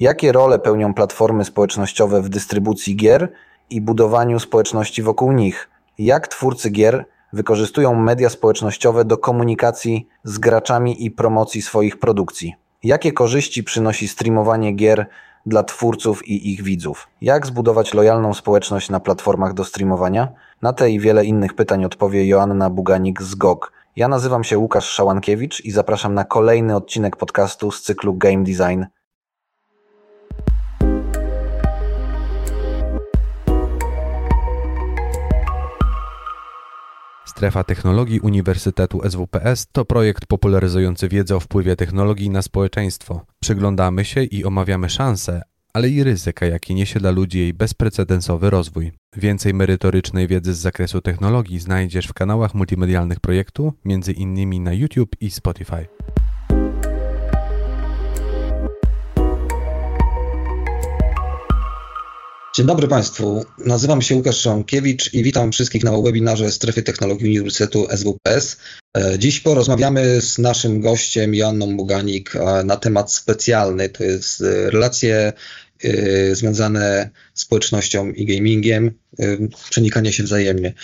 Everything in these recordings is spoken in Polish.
Jakie role pełnią platformy społecznościowe w dystrybucji gier i budowaniu społeczności wokół nich? Jak twórcy gier wykorzystują media społecznościowe do komunikacji z graczami i promocji swoich produkcji? Jakie korzyści przynosi streamowanie gier dla twórców i ich widzów? Jak zbudować lojalną społeczność na platformach do streamowania? Na te i wiele innych pytań odpowie Joanna Buganik z GOG. Ja nazywam się Łukasz Szałankiewicz i zapraszam na kolejny odcinek podcastu z cyklu Game Design Strefa Technologii Uniwersytetu SWPS to projekt popularyzujący wiedzę o wpływie technologii na społeczeństwo. Przyglądamy się i omawiamy szanse, ale i ryzyka, jakie niesie dla ludzi jej bezprecedensowy rozwój. Więcej merytorycznej wiedzy z zakresu technologii znajdziesz w kanałach multimedialnych projektu, innymi na YouTube i Spotify. Dzień dobry Państwu, nazywam się Łukasz Szonkiewicz i witam wszystkich na webinarze Strefy Technologii Uniwersytetu SWPS. E, dziś porozmawiamy z naszym gościem Joanną Buganik e, na temat specjalny, to jest e, relacje związane z społecznością i gamingiem, przenikanie się wzajemnie.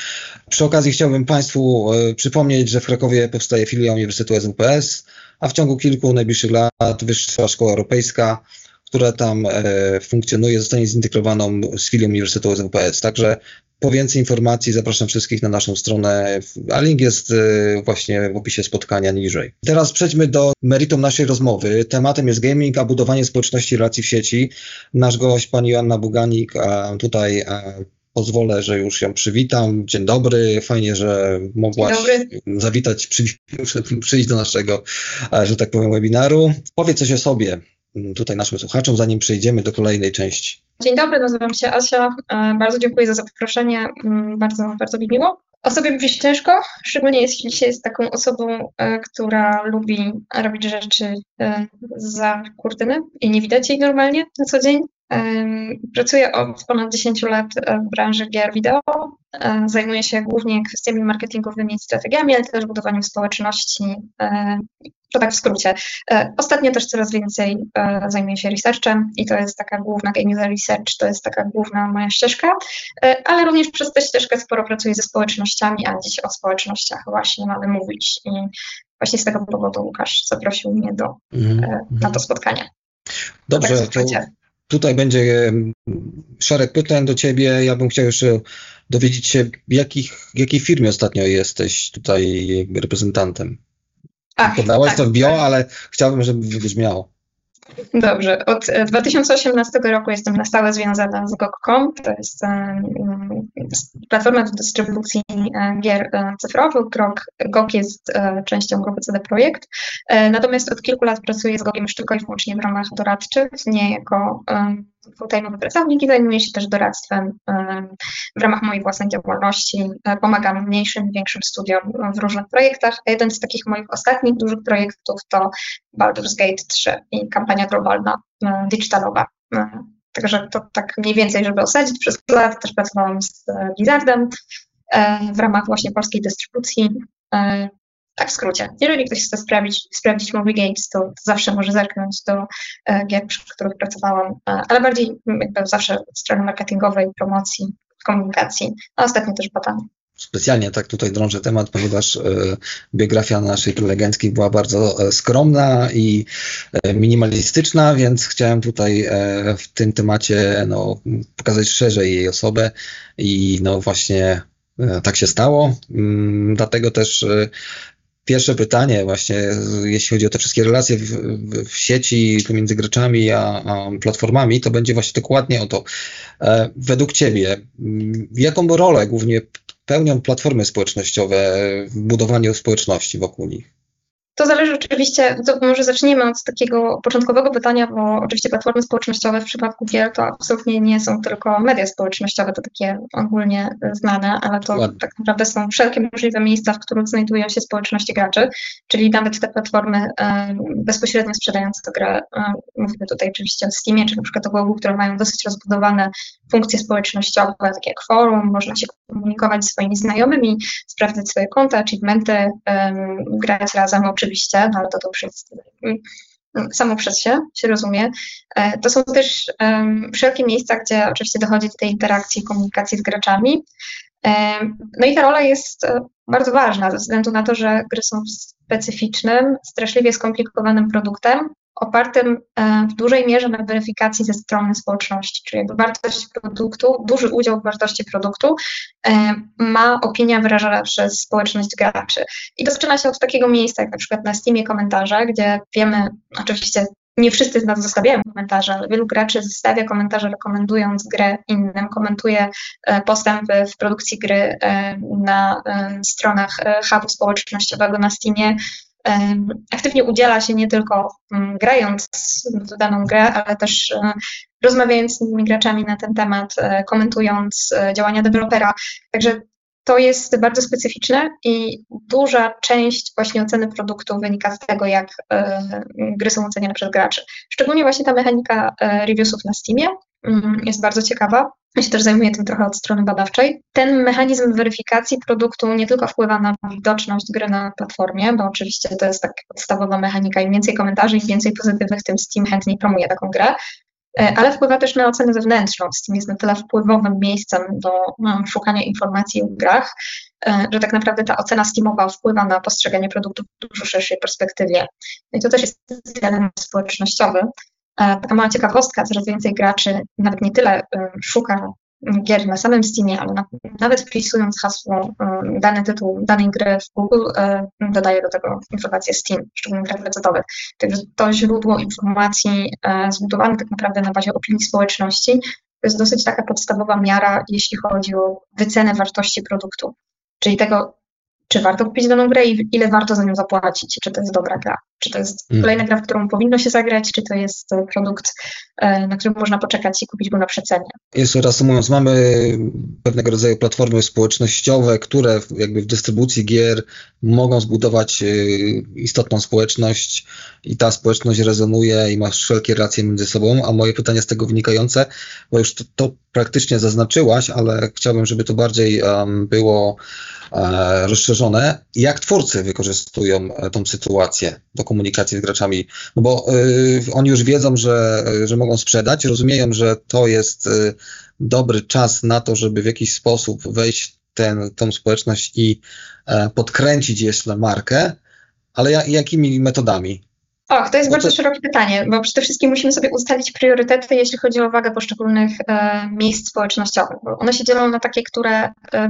Przy okazji chciałbym Państwu przypomnieć, że w Krakowie powstaje filia Uniwersytetu SWPS, a w ciągu kilku najbliższych lat Wyższa Szkoła Europejska która tam e, funkcjonuje, zostanie zintegrowaną z filią Uniwersytetu SWPS. Także po więcej informacji zapraszam wszystkich na naszą stronę, a link jest e, właśnie w opisie spotkania niżej. Teraz przejdźmy do meritum naszej rozmowy. Tematem jest gaming, a budowanie społeczności relacji w sieci. Nasz gość, pani Joanna Buganik, a tutaj a pozwolę, że już ją przywitam. Dzień dobry, fajnie, że mogłaś zawitać, przyjść, przyjść do naszego, że tak powiem, webinaru. Powiedz coś o sobie, tutaj naszym słuchaczom, zanim przejdziemy do kolejnej części. Dzień dobry, nazywam się Asia. E, bardzo dziękuję za zaproszenie. Mm, bardzo, bardzo mi miło. O sobie mówić ciężko, szczególnie jeśli się jest taką osobą, e, która lubi robić rzeczy e, za kurtyny i nie widać jej normalnie na co dzień. Pracuję od ponad 10 lat w branży gier wideo. Zajmuję się głównie kwestiami marketingowymi i strategiami, ale też budowaniem społeczności to tak w skrócie. E, ostatnio też coraz więcej e, zajmuję się researchem i to jest taka główna game user research, to jest taka główna moja ścieżka, e, ale również przez tę ścieżkę sporo pracuję ze społecznościami, a dziś o społecznościach właśnie mamy mówić i właśnie z tego powodu Łukasz zaprosił mnie do, mm. na to spotkanie. Dobrze, to, tak to tutaj będzie szereg pytań do Ciebie. Ja bym chciał jeszcze dowiedzieć się, jakich, jakiej firmie ostatnio jesteś tutaj reprezentantem? Ach, Podałaś tak, to w bio, tak. ale chciałbym, żeby wybrzmiało. Dobrze. Od 2018 e, roku jestem na stałe związana z GOG.com. To jest um, platforma do dystrybucji um, gier um, cyfrowych. GOG, jest częścią grupy CD Projekt. Natomiast od kilku lat pracuję z GOGiem tylko i wyłącznie w ramach doradczych, nie jako full-time'owy pracownik i zajmuję się też doradztwem w ramach mojej własnej działalności. Pomagam mniejszym, większym studiom w różnych projektach. A jeden z takich moich ostatnich dużych projektów to Baldur's Gate 3 i kampania globalna digitalowa. Także to tak mniej więcej, żeby osadzić. Przez lat też pracowałam z Blizzardem w ramach właśnie polskiej dystrybucji. Tak w skrócie. Jeżeli ktoś chce sprawdzić, sprawdzić Movie Games, to, to zawsze może zerknąć do e, gier, przy których pracowałam, e, ale bardziej jakby zawsze od strony marketingowej, promocji, komunikacji, a ostatnio też badania. Specjalnie tak tutaj drążę temat, ponieważ e, biografia naszej prelegentki była bardzo e, skromna i e, minimalistyczna, więc chciałem tutaj w tym temacie no, pokazać szerzej jej osobę i no właśnie tak się stało. Mm, dlatego też Pierwsze pytanie właśnie, jeśli chodzi o te wszystkie relacje w, w, sieci pomiędzy graczami a, a, platformami, to będzie właśnie dokładnie o to. E, według Ciebie, jaką rolę głównie pełnią platformy społecznościowe w budowaniu społeczności wokół nich? To zależy oczywiście, to może zacznijmy od takiego początkowego pytania, bo oczywiście platformy społecznościowe w przypadku gier to absolutnie nie są tylko media społecznościowe, to takie ogólnie znane, ale to Ładnie. tak naprawdę są wszelkie możliwe miejsca, w których znajdują się społeczności graczy, czyli nawet te platformy e, bezpośrednio sprzedające tę grę, e, mówimy tutaj oczywiście o Steamie, czy na przykład o Google, które mają dosyć rozbudowane funkcje społecznościowe, takie jak forum, można się komunikować z swoimi znajomymi, sprawdzać swoje konta, achievementy, um, grać razem oczywiście, no ale to, to już jest samo przez się, się rozumie. To są też wszelkie miejsca, gdzie oczywiście dochodzi do tej interakcji, komunikacji z graczami. No i ta rola jest bardzo ważna ze względu na to, że gry są specyficznym, straszliwie skomplikowanym produktem, opartym e, w dużej mierze na weryfikacji ze strony społeczności, czyli jakby wartość produktu, duży udział w wartości produktu e, ma opinia wyrażana przez społeczność graczy. I to zaczyna się od takiego miejsca, jak na przykład na Steamie komentarze, gdzie wiemy, oczywiście nie wszyscy z nas zostawiają komentarze, ale wielu graczy zostawia komentarze rekomendując grę innym, komentuje e, postępy w produkcji gry na stronach hubu społecznościowego na Steamie, aktywnie udziela się nie tylko mm, grając w daną grę, ale też e, rozmawiając z innymi graczami na ten temat, e, komentując e, działania dewelopera. Także to jest bardzo specyficzne i duża część właśnie oceny produktu wynika z tego, jak gry są oceniane przez graczy. Szczególnie właśnie ta mechanika reviewsów na Steamie mm, jest bardzo ciekawa. Ja się też zajmuję tym trochę od strony badawczej. Ten mechanizm weryfikacji produktu nie tylko wpływa na widoczność gry na platformie, bo oczywiście to jest taka podstawowa mechanika. Im więcej komentarzy, im więcej pozytywnych, tym Steam chętniej promuje taką grę, e, ale wpływa też na ocenę zewnętrzną. Steam jest na tyle wpływowym miejscem do no, szukania informacji o grach, e, że tak naprawdę ta ocena Steamowa wpływa na postrzeganie produktu w dużo szerszej perspektywie. No I to też jest element społecznościowy. E, taka mała ciekawostka, coraz więcej graczy nawet nie tyle e, szuka gier na samym Steamie, ale na, nawet wpisując hasło e, dany tytuł danej gry w Google, dodaje do tego informację Steam, szczególnie grach PC-owych. Także to źródło informacji zbudowane tak naprawdę na bazie opinii społeczności to jest dosyć taka podstawowa miara, jeśli chodzi o wycenę wartości produktu, czyli tego, czy warto kupić daną grę i ile warto za nią zapłacić, czy to jest dobra gra, czy to jest mm. kolejna gra, w którą powinno się zagrać, czy to jest e, produkt, e, na który można poczekać i kupić go na przecenie. Jeszcze mówiąc, mamy pewnego rodzaju platformy społecznościowe, które jakby w dystrybucji gier mogą zbudować e, istotną społeczność i ta społeczność rezonuje i ma wszelkie relacje między sobą, a moje pytanie z tego wynikające, bo już to, to praktycznie zaznaczyłaś, ale chciałbym, żeby to bardziej um, było E, rozszerzone. Jak twórcy wykorzystują e, tą sytuację do komunikacji z graczami? No bo y, oni już wiedzą, że, że mogą sprzedać, rozumieją, że to jest y, dobry czas na to, żeby w jakiś sposób wejść ten, tą społeczność i y, podkręcić jeszcze markę, ale ja, jakimi metodami? Och, to jest bardzo szerokie pytanie, bo przede wszystkim musimy sobie ustalić priorytety, jeśli chodzi o wagę poszczególnych e, miejsc społecznościowych, bo one się dzielą na takie, które, e,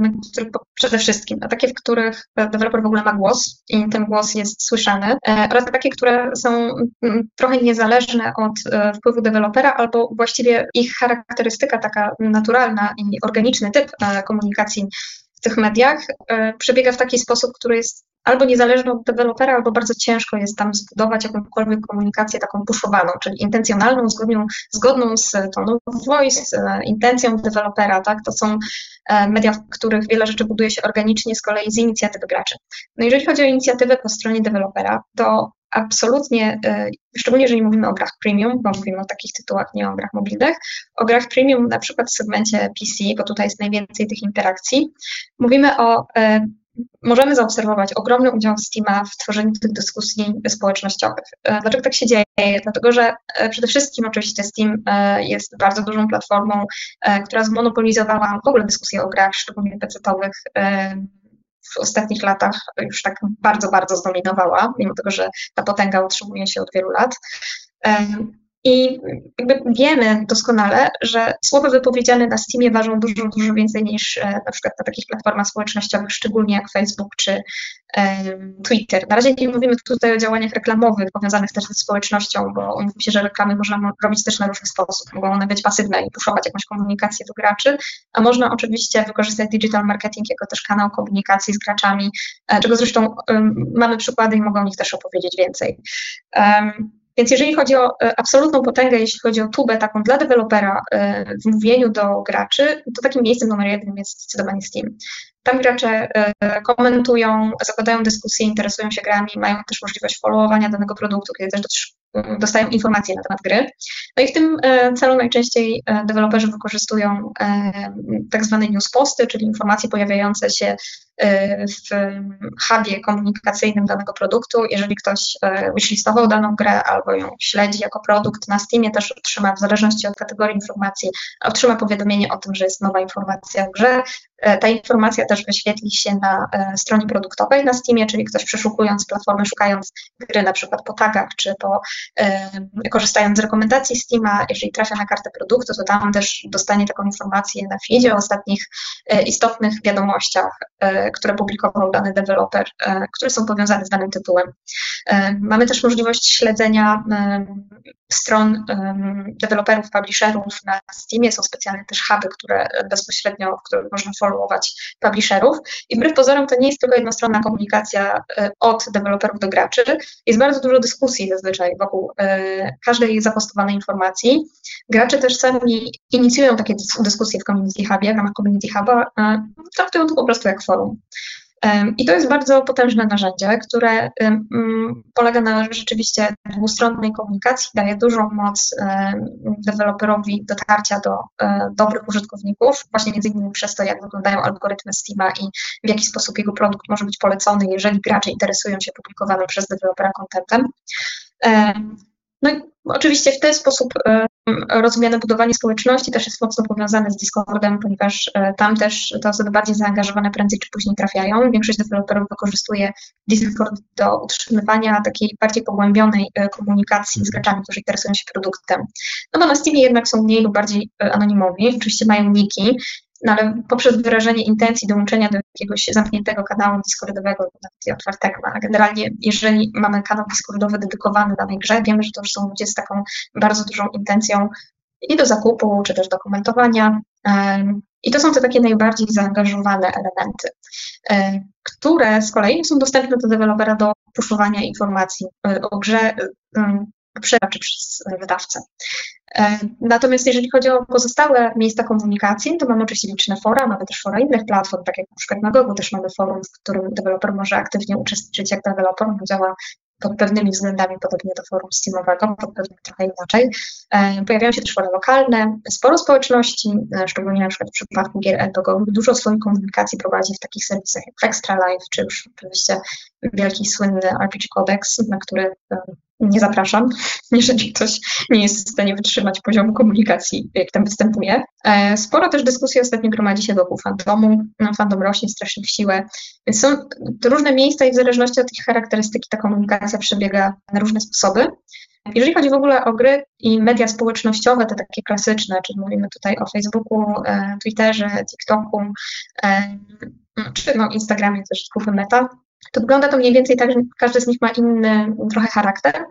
przede wszystkim, na takie, w których deweloper w ogóle ma głos i ten głos jest słyszany, e, oraz na takie, które są m, mm, trochę niezależne od e, wpływu dewelopera, albo właściwie ich charakterystyka taka naturalna i organiczny typ e, komunikacji w tych mediach e, przebiega w taki sposób, który jest albo niezależny od dewelopera, albo bardzo ciężko jest tam zbudować jakąkolwiek komunikację taką puszowaną, czyli intencjonalną, zgodną, zgodną z toną voice, z e, intencją dewelopera, tak? To są e, media, w których wiele rzeczy buduje się organicznie z kolei z inicjatywy graczy. No jeżeli chodzi o inicjatywę po stronie dewelopera, to absolutnie, e, szczególnie jeżeli mówimy o grach premium, bo mówimy o takich tytułach, nie o grach mobilnych, o grach premium na przykład w segmencie PC, bo tutaj jest najwięcej tych interakcji, mówimy o możemy zaobserwować ogromny udział Steama w tworzeniu tych dyskusji społecznościowych. E, dlaczego tak się dzieje? Dlatego, że e, przede wszystkim oczywiście Steam e, jest bardzo dużą platformą, która zmonopolizowała w ogóle dyskusję o grach, szczególnie pecetowych, w ostatnich latach już tak bardzo, bardzo zdominowała, mimo tego, że ta potęga utrzymuje się od wielu lat. I jakby wiemy doskonale, że słowa wypowiedziane na Steamie ważą dużo, dużo więcej niż e, na przykład na takich platformach społecznościowych, szczególnie jak Facebook czy Twitter. Na razie nie mówimy tutaj o działaniach reklamowych powiązanych też ze społecznością, bo mówi się, że reklamy można robić też na różny sposób. Mogą one być pasywne i puszować jakąś komunikację do graczy, a można oczywiście wykorzystać digital marketing jako też kanał komunikacji z graczami, e, czego zresztą mamy przykłady i mogą o nich też opowiedzieć więcej. Więc jeżeli chodzi o e, absolutną potęgę, jeśli chodzi o tubę taką dla dewelopera e, w mówieniu do graczy, to takim miejscem numer jeden jest zdecydowanie Steam. Tam gracze e, komentują, zakładają dyskusje, interesują się grami, mają też możliwość followowania danego produktu, kiedy też dostają informacje na temat gry. No i w tym celu najczęściej deweloperzy wykorzystują tak zwane newsposty, czyli informacje pojawiające się w hubie komunikacyjnym danego produktu. Jeżeli ktoś wishlistował daną grę albo ją śledzi jako produkt na Steamie, też otrzyma w zależności od kategorii informacji, otrzyma powiadomienie o tym, że jest nowa informacja w grze. Ta informacja też wyświetli się na stronie produktowej na Steamie, czyli ktoś przeszukując platformę, szukając gry na przykład po tagach, czy po, korzystając z rekomendacji Steama, jeżeli trafia na kartę produktu, to tam też dostanie taką informację na feedzie o ostatnich istotnych wiadomościach, które publikował dany deweloper, e, które są powiązane z danym tytułem. Mamy też możliwość śledzenia stron deweloperów, publisherów na Steamie. Są specjalne też huby, które bezpośrednio, w których można followować publisherów. I wbrew pozorom to nie jest tylko jednostronna komunikacja od deweloperów do graczy. Jest bardzo dużo dyskusji zazwyczaj wokół każdej zapostowanej informacji. Gracze też sami inicjują takie dyskusje w Community Hubie, w ramach Community Huba, e, traktują to po prostu jak forum. I to jest bardzo potężne narzędzie, które polega na rzeczywiście dwustronnej komunikacji, daje dużą moc deweloperowi dotarcia do e, dobrych użytkowników, właśnie między innymi przez to, jak wyglądają algorytmy Steama i w jaki sposób jego produkt może być polecony, jeżeli gracze interesują się publikowanym przez dewelopera contentem. No i oczywiście w ten sposób e, rozumiane budowanie społeczności też jest mocno powiązane z Discordem, ponieważ e, tam też te osoby bardziej zaangażowane prędzej czy później trafiają. Większość deweloperów wykorzystuje Discord do utrzymywania takiej bardziej pogłębionej e, komunikacji z graczami, którzy interesują się produktem. No bo na Steamie jednak są mniej lub bardziej anonimowi, oczywiście mają niki, no ale poprzez wyrażenie intencji dołączenia do jakiegoś zamkniętego kanału Discordowego, nawet otwartego, a generalnie jeżeli mamy kanał Discordowy dedykowany danej grze, wiemy, że to już są ludzie z taką bardzo dużą intencją i do zakupu, czy też do komentowania. I to są te takie najbardziej zaangażowane elementy, które z kolei są dostępne do dewelopera do puszowania informacji e, o grze przeda czy przez wydawcę. E, natomiast jeżeli chodzi o pozostałe miejsca komunikacji, to mamy oczywiście liczne fora, mamy też fora innych platform, tak jak na przykład na Google też mamy forum, w którym deweloper może aktywnie uczestniczyć jak deweloper, działa pod pewnymi względami podobnie do forum Steamowego, pod pewnymi trochę inaczej. E, pojawiają się też fora lokalne, sporo społeczności, e, szczególnie na przykład w przypadku gier Elbogo, dużo swojej komunikacji prowadzi w takich serwisach jak Extra Life, czy już oczywiście wielki, słynny RPG Codex, na który nie zapraszam, jeżeli ktoś nie jest w stanie wytrzymać poziomu komunikacji, jak tam występuje. E, sporo też dyskusji ostatnio gromadzi się wokół fandomu. No, fandom rośnie strasznie w siłę, więc są różne miejsca i w zależności od ich charakterystyki ta komunikacja przebiega na różne sposoby. Jeżeli chodzi w ogóle o gry i media społecznościowe, te takie klasyczne, czyli mówimy tutaj o Facebooku, e, Twitterze, TikToku, e, czy no Instagramie też grupy Meta, to wygląda to mniej więcej tak, że każdy z nich ma inny trochę charakter.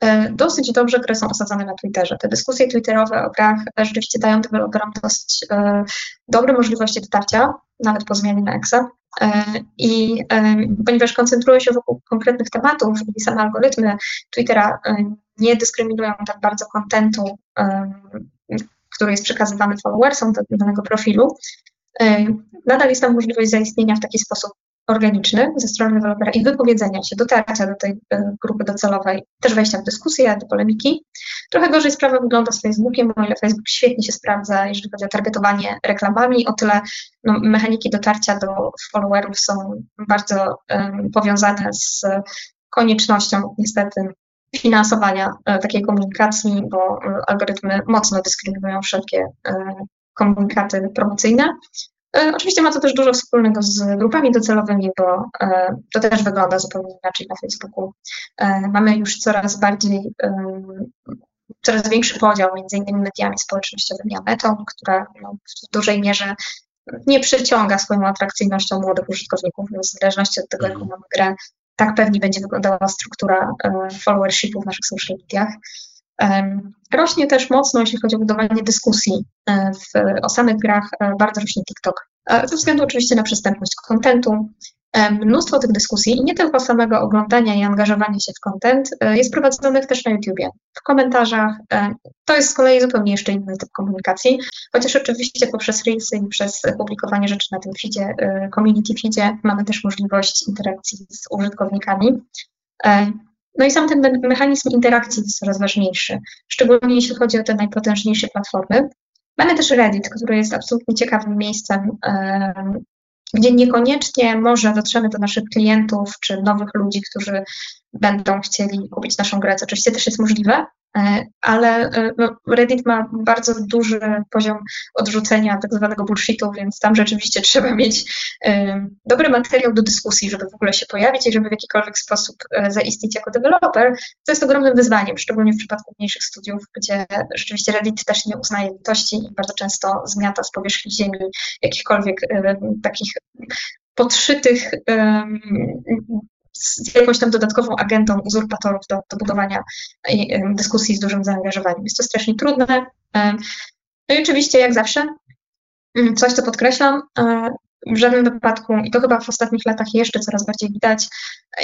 E, dosyć dobrze gry są osadzone na Twitterze. Te dyskusje twitterowe o grach rzeczywiście dają deweloperom dosyć e, dobre możliwości dotarcia, nawet po zmianie na Exa. E, I ponieważ koncentrują się wokół konkretnych tematów i same algorytmy Twittera nie dyskryminują tak bardzo kontentu, który jest przekazywany followersom do danego profilu, nadal jest tam możliwość zaistnienia w taki sposób organiczny ze strony dewelopera i wypowiedzenia się, dotarcia do tej e, grupy docelowej, też wejścia w dyskusję, do polemiki. Trochę gorzej sprawa wygląda z Facebookiem, o ile Facebook świetnie się sprawdza, jeżeli chodzi o targetowanie reklamami, o tyle no, mechaniki dotarcia do followerów są bardzo um, powiązane z koniecznością niestety finansowania e, takiej komunikacji, bo e, algorytmy mocno dyskryminują wszelkie e, komunikaty promocyjne. E, oczywiście ma to też dużo wspólnego z grupami docelowymi, bo e, to też wygląda zupełnie inaczej na Facebooku. E, mamy już coraz bardziej, coraz większy podział między innymi mediami społecznościowymi a metą, która no, w dużej mierze nie przyciąga swoją atrakcyjnością młodych użytkowników, więc w zależności od tego, jaką mhm. mamy grę, tak pewnie będzie wyglądała struktura followershipu w naszych social mediach. Rośnie też mocno, jeśli chodzi o budowanie dyskusji e, w, o samych grach, e, bardzo rośnie TikTok. E, ze względu oczywiście na przystępność kontentu. Mnóstwo tych dyskusji i nie tylko samego oglądania i angażowania się w kontent jest prowadzonych też na YouTubie, w komentarzach. To jest z kolei zupełnie jeszcze inny typ komunikacji, chociaż oczywiście poprzez Reelsy i przez publikowanie rzeczy na tym feedzie, community feedzie mamy też możliwość interakcji z użytkownikami. No i sam ten mechanizm interakcji jest coraz ważniejszy, szczególnie jeśli chodzi o te najpotężniejsze platformy. Mamy też Reddit, który jest absolutnie ciekawym miejscem gdzie niekoniecznie może dotrzemy do naszych klientów czy nowych ludzi, którzy będą chcieli kupić naszą grę, oczywiście też jest możliwe, ale e, no, Reddit ma bardzo duży poziom odrzucenia tak zwanego bullshitu, więc tam rzeczywiście trzeba mieć e, dobry materiał do dyskusji, żeby w ogóle się pojawić i żeby w jakikolwiek sposób zaistnieć jako deweloper, co jest ogromnym wyzwaniem, szczególnie w przypadku mniejszych studiów, gdzie rzeczywiście Reddit też nie uznaje litości i bardzo często zmiata z powierzchni ziemi jakichkolwiek takich podszytych jakąś tam dodatkową agentą uzurpatorów do, do budowania dyskusji z dużym zaangażowaniem. Jest to strasznie trudne. No i oczywiście, jak zawsze, mm, coś, co podkreślam, e, w żadnym wypadku, i to chyba w ostatnich latach jeszcze coraz bardziej widać,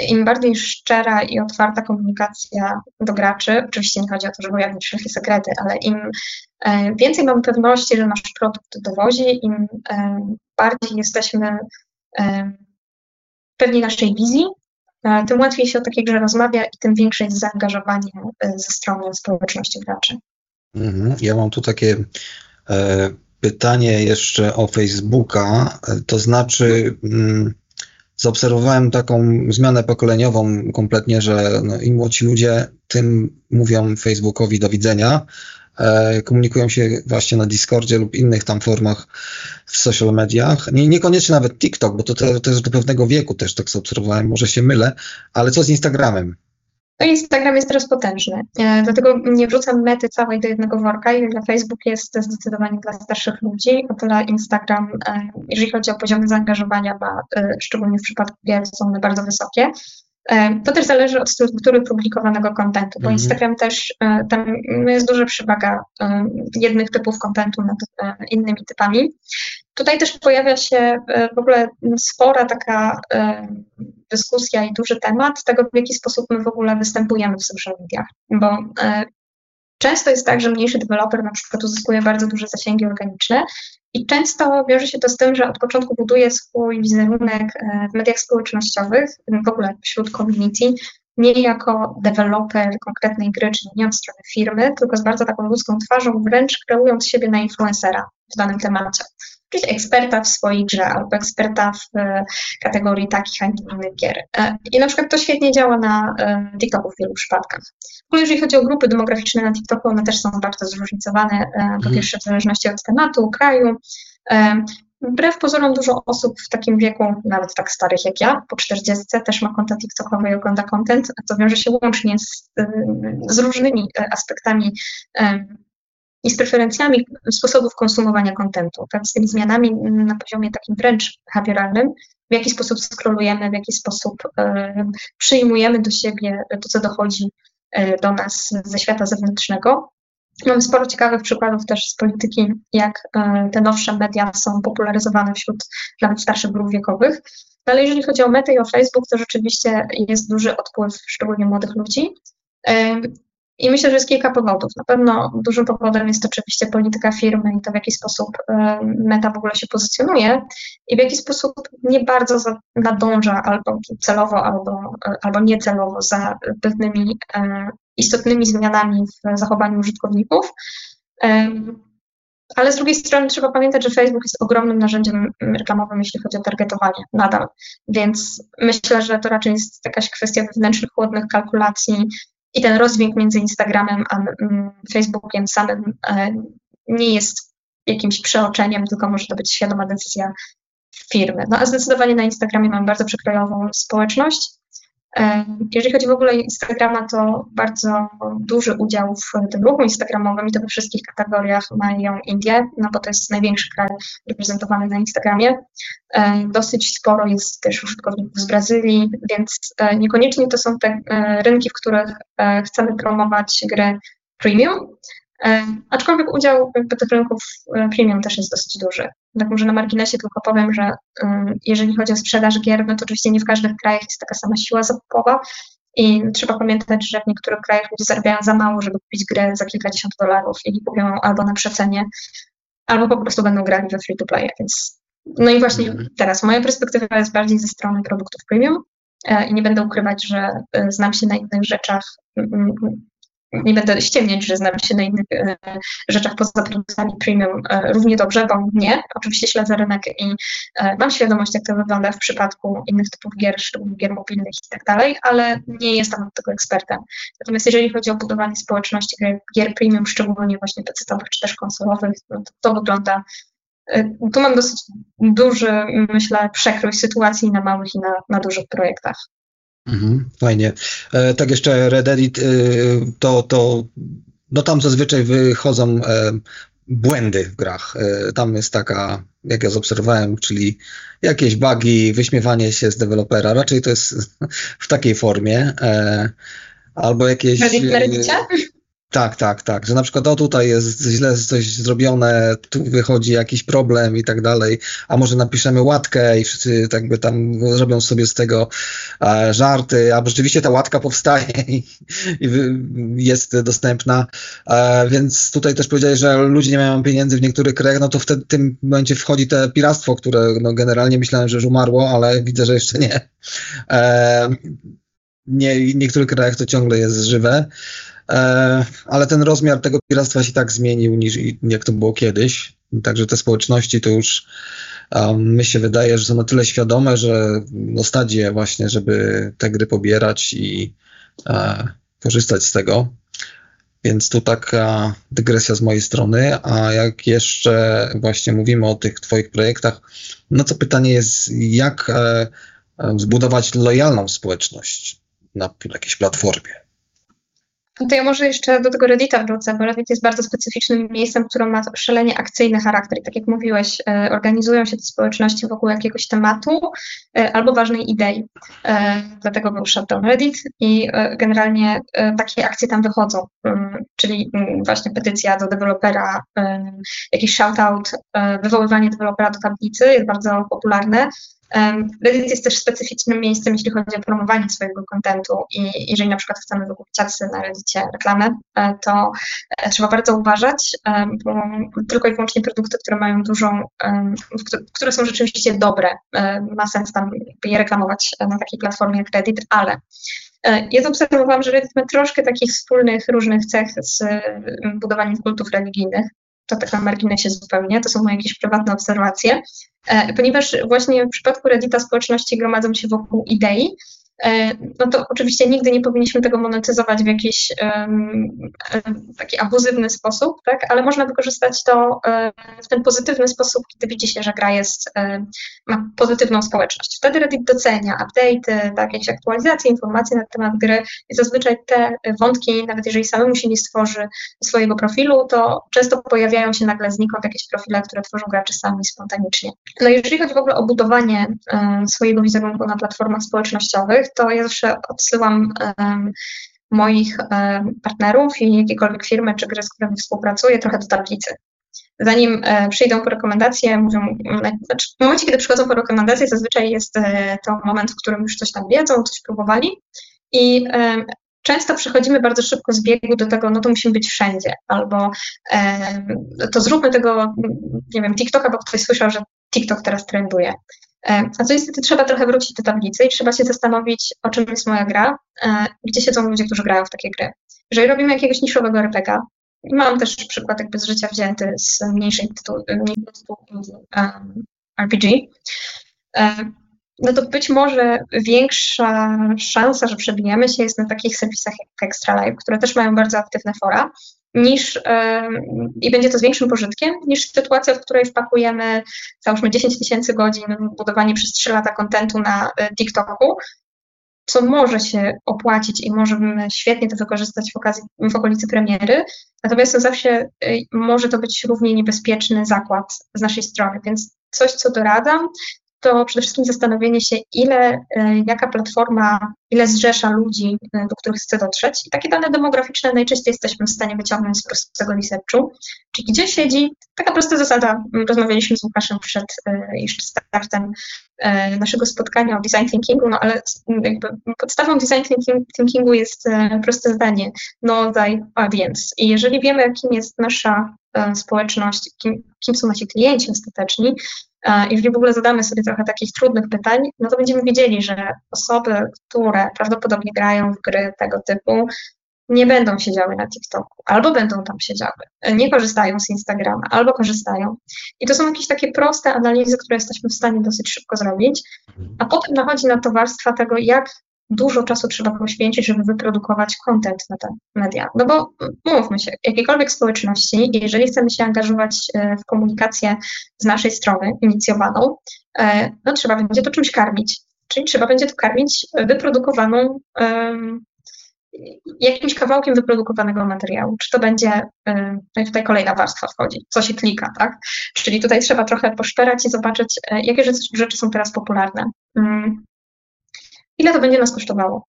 im bardziej szczera i otwarta komunikacja do graczy, oczywiście nie chodzi o to, żeby ujawnić wszelkie sekrety, ale im e, więcej mamy pewności, że nasz produkt dowozi, im e, bardziej jesteśmy pewni naszej wizji, E, tym łatwiej się o takiej grze rozmawia i tym większe jest zaangażowanie e, ze strony społeczności graczy. Mhm. Ja mam tu takie e, pytanie jeszcze o Facebooka, to znaczy mm, zaobserwowałem taką zmianę pokoleniową kompletnie, że no, im młodsi ludzie, tym mówią Facebookowi do widzenia, E, komunikują się właśnie na Discordzie lub innych tam formach w social mediach. Nie, niekoniecznie nawet TikTok, bo to, jest do pewnego wieku też tak zaobserwowałem, może się mylę, ale co z Instagramem? No Instagram jest teraz potężny, e, dlatego nie wrzucam mety całej do jednego worka i dla Facebook jest zdecydowanie dla starszych ludzi, o tyle Instagram, e, jeżeli chodzi o poziomy zaangażowania, ma, szczególnie w przypadku gier, są one bardzo wysokie. E, to też zależy od struktury publikowanego kontentu, bo mhm. Instagram też, e, tam jest duża przewaga e, jednych typów kontentu nad innymi typami. Tutaj też pojawia się w ogóle spora taka dyskusja i duży temat tego, w jaki sposób my w ogóle występujemy w social mediach, bo Często jest tak, że mniejszy deweloper na przykład uzyskuje bardzo duże zasięgi organiczne i często wiąże się to z tym, że od początku buduje swój wizerunek e, w mediach społecznościowych, w ogóle wśród community, nie jako deweloper konkretnej gry, czyli nie od strony firmy, tylko z bardzo taką ludzką twarzą, wręcz kreując siebie na influencera w danym temacie czyli eksperta w swojej grze albo eksperta w e, kategorii takich, a nie innych gier. E, I na przykład to świetnie działa na e, TikToku w wielu przypadkach. W ogóle jeżeli chodzi o grupy demograficzne na TikToku, one też są bardzo zróżnicowane, po mhm. pierwsze w zależności od tematu, kraju. Wbrew pozorom dużo osób w takim wieku, nawet tak starych jak ja, po 40, też ma konta TikTokowe i ogląda content, co wiąże się łącznie z, z różnymi aspektami i z preferencjami sposobów konsumowania kontentu, tak, z tymi zmianami na poziomie takim wręcz behawioralnym, w jaki sposób skrolujemy, w jaki sposób przyjmujemy do siebie to, co dochodzi y, do nas ze świata zewnętrznego. Mamy sporo ciekawych przykładów też z polityki, jak y, te nowsze media są popularyzowane wśród nawet starszych grup wiekowych. No, ale jeżeli chodzi o Meta i o Facebook, to rzeczywiście jest duży odpływ szczególnie młodych ludzi. I myślę, że jest kilka powodów. Na pewno dużym powodem jest oczywiście polityka firmy i to, w jaki sposób e, meta w ogóle się pozycjonuje i w jaki sposób nie bardzo nadąża albo celowo, albo, e, albo niecelowo za pewnymi e, istotnymi zmianami w zachowaniu użytkowników. Ale z drugiej strony trzeba pamiętać, że Facebook jest ogromnym narzędziem reklamowym, jeśli chodzi o targetowanie nadal. Więc myślę, że to raczej jest jakaś kwestia wewnętrznych, chłodnych kalkulacji i ten rozdźwięk między Instagramem a mm, Facebookiem samym e, nie jest jakimś przeoczeniem, tylko może to być świadoma decyzja firmy. No a zdecydowanie na Instagramie mamy bardzo przekrojową społeczność jeżeli chodzi w ogóle o Instagrama, to bardzo duży udział w tym ruchu instagramowym i to we wszystkich kategoriach mają Indie, no bo to jest największy kraj reprezentowany na Instagramie. E, dosyć sporo jest też użytkowników z Brazylii, więc e, niekoniecznie to są te rynki, w których chcemy promować gry premium, E, aczkolwiek udział tych rynków e, premium też jest dosyć duży. Tak może na marginesie tylko powiem, że e, jeżeli chodzi o sprzedaż gier, no to oczywiście nie w każdych krajach jest taka sama siła zakupowa i trzeba pamiętać, że w niektórych krajach ludzie zarabiają za mało, żeby kupić grę za kilkadziesiąt dolarów i kupią albo na przecenie, albo po prostu będą grali we free to play, więc no i właśnie mhm. teraz moja perspektywa jest bardziej ze strony produktów premium i nie będę ukrywać, że znam się na innych rzeczach nie będę ściemniać, że znam się na innych e, rzeczach poza produktami premium e, równie dobrze, bo nie. Oczywiście śledzę rynek i e, mam świadomość, jak to wygląda w przypadku innych typów gier, szczególnie gier mobilnych i tak dalej, ale nie jestem od tego ekspertem. Natomiast jeżeli chodzi o budowanie społeczności gier, premium, szczególnie właśnie pecetowych czy też konsolowych, no to, to wygląda tu mam dosyć duży, myślę, przekrój sytuacji na małych i na, na dużych projektach. Mhm, fajnie. E, tak jeszcze Reddit, e, to, to no tam zazwyczaj wychodzą e, błędy w grach. E, tam jest taka, jak ja zaobserwowałem, czyli jakieś bugi, wyśmiewanie się z dewelopera. Raczej to jest w takiej formie. E, albo jakieś. Reddit na Reddicie? Tak, tak, tak. Że na przykład o tutaj jest źle coś zrobione, tu wychodzi jakiś problem i tak dalej, a może napiszemy łatkę i wszyscy tak by tam robią sobie z tego e, żarty, a rzeczywiście ta łatka powstaje i, i jest dostępna. E, więc tutaj też powiedziałeś, że ludzie nie mają pieniędzy w niektórych krajach, no to w tym momencie wchodzi te piractwo, które no, generalnie myślałem, że już umarło, ale widzę, że jeszcze nie. E, nie w niektórych krajach to ciągle jest żywe. E, ale ten rozmiar tego piractwa się tak zmienił niż jak to było kiedyś. Także te społeczności to już um, mi się wydaje, że są na tyle świadome, że no stadzie właśnie, żeby te gry pobierać i e, korzystać z tego. Więc tu taka dygresja z mojej strony. A jak jeszcze właśnie mówimy o tych Twoich projektach, no to pytanie jest, jak e, zbudować lojalną społeczność na jakiejś platformie? No ja może jeszcze do tego Reddita wrócę, bo Reddit jest bardzo specyficznym miejscem, które ma szalenie akcyjny charakter. I tak jak mówiłeś, e, organizują się te społeczności wokół jakiegoś tematu e, albo ważnej idei. E, dlatego był shutdown Reddit i generalnie takie akcje tam wychodzą, mm, czyli mm, właśnie petycja do dewelopera, jakiś shoutout, wywoływanie dewelopera do tablicy jest bardzo popularne. Reddit jest też specyficznym miejscem, jeśli chodzi o promowanie swojego kontentu i jeżeli na przykład chcemy wykupić adsy na Reddicie reklamę, e, to e, trzeba bardzo uważać, bo tylko i wyłącznie produkty, które mają dużą, które są rzeczywiście dobre, ma sens tam je reklamować na takiej platformie jak Reddit, ale e, ja zaobserwowałam, że Reddit ma troszkę takich wspólnych różnych cech z budowaniem kultów religijnych to tak na marginesie zupełnie, to są moje jakieś prywatne obserwacje, e, ponieważ właśnie w przypadku Reddita społeczności gromadzą się wokół idei, no to oczywiście nigdy nie powinniśmy tego monetyzować w jakiś taki abuzywny sposób, tak? ale można wykorzystać to um, w ten pozytywny sposób, kiedy widzi się, że gra jest, um, ma pozytywną społeczność. Wtedy Reddit docenia update'y, tak, jakieś aktualizacje, informacje na temat gry i zazwyczaj te wątki, nawet jeżeli samemu się nie stworzy swojego profilu, to często pojawiają się nagle znikąd jakieś profile, które tworzą gracze sami spontanicznie. No jeżeli chodzi w ogóle o budowanie swojego wizerunku na platformach społecznościowych, to ja zawsze odsyłam um, moich um, partnerów i jakiekolwiek firmy czy gry, z którymi współpracuję, trochę do tablicy. Zanim e, przyjdą po rekomendacje, mówią, znaczy w momencie, kiedy przychodzą po rekomendacje, zazwyczaj jest e, to moment, w którym już coś tam wiedzą, coś próbowali i e, często przechodzimy bardzo szybko z biegu do tego, no to musimy być wszędzie, albo to zróbmy tego, nie wiem, TikToka, bo ktoś słyszał, że TikTok teraz trenduje. E, a co niestety trzeba trochę wrócić do tablicy i trzeba się zastanowić, o czym jest moja gra, e, gdzie siedzą ludzie, którzy grają w takie gry. Jeżeli robimy jakiegoś niszowego RPG, mam też przykład jakby z życia wzięty z mniejszej tytułu, um, RPG, no to być może większa szansa, że przebijemy się jest na takich serwisach jak Extra Life, które też mają bardzo aktywne fora, niż i będzie to z większym pożytkiem niż sytuacja, w której wpakujemy załóżmy 10 tysięcy godzin budowanie przez 3 lata kontentu na e, TikToku, co może się opłacić i możemy świetnie to wykorzystać w, okazji, w okolicy premiery, natomiast to zawsze e, może to być równie niebezpieczny zakład z naszej strony, więc coś, co doradzam, to przede wszystkim zastanowienie się, ile, e, jaka platforma, ile zrzesza ludzi, e, do których chce dotrzeć. I takie dane demograficzne najczęściej jesteśmy w stanie wyciągnąć z prostego researchu, czyli gdzie siedzi, taka prosta zasada, rozmawialiśmy z Łukaszem przed e, jeszcze startem naszego spotkania o design thinkingu, no ale jakby podstawą design thinkingu jest proste zdanie, know thy audience. I jeżeli wiemy, kim jest nasza społeczność, kim, kim są nasi klienci ostateczni, jeżeli w ogóle zadamy sobie trochę takich trudnych pytań, no to będziemy wiedzieli, że osoby, które prawdopodobnie grają w gry tego typu, nie będą siedziały na TikToku, albo będą tam siedziały, nie korzystają z Instagrama, albo korzystają. I to są jakieś takie proste analizy, które jesteśmy w stanie dosyć szybko zrobić, a potem nachodzi na to warstwa tego, jak dużo czasu trzeba poświęcić, żeby wyprodukować content na te media. No bo mówmy się, jakiejkolwiek społeczności, jeżeli chcemy się angażować e, w komunikację z naszej strony inicjowaną, e, no trzeba będzie to czymś karmić. Czyli trzeba będzie to karmić wyprodukowaną jakimś kawałkiem wyprodukowanego materiału. Czy to będzie, no i tutaj kolejna warstwa wchodzi, co się klika, tak? Czyli tutaj trzeba trochę poszperać i zobaczyć, jakie rzeczy, rzeczy są teraz popularne. Ile to będzie nas kosztowało.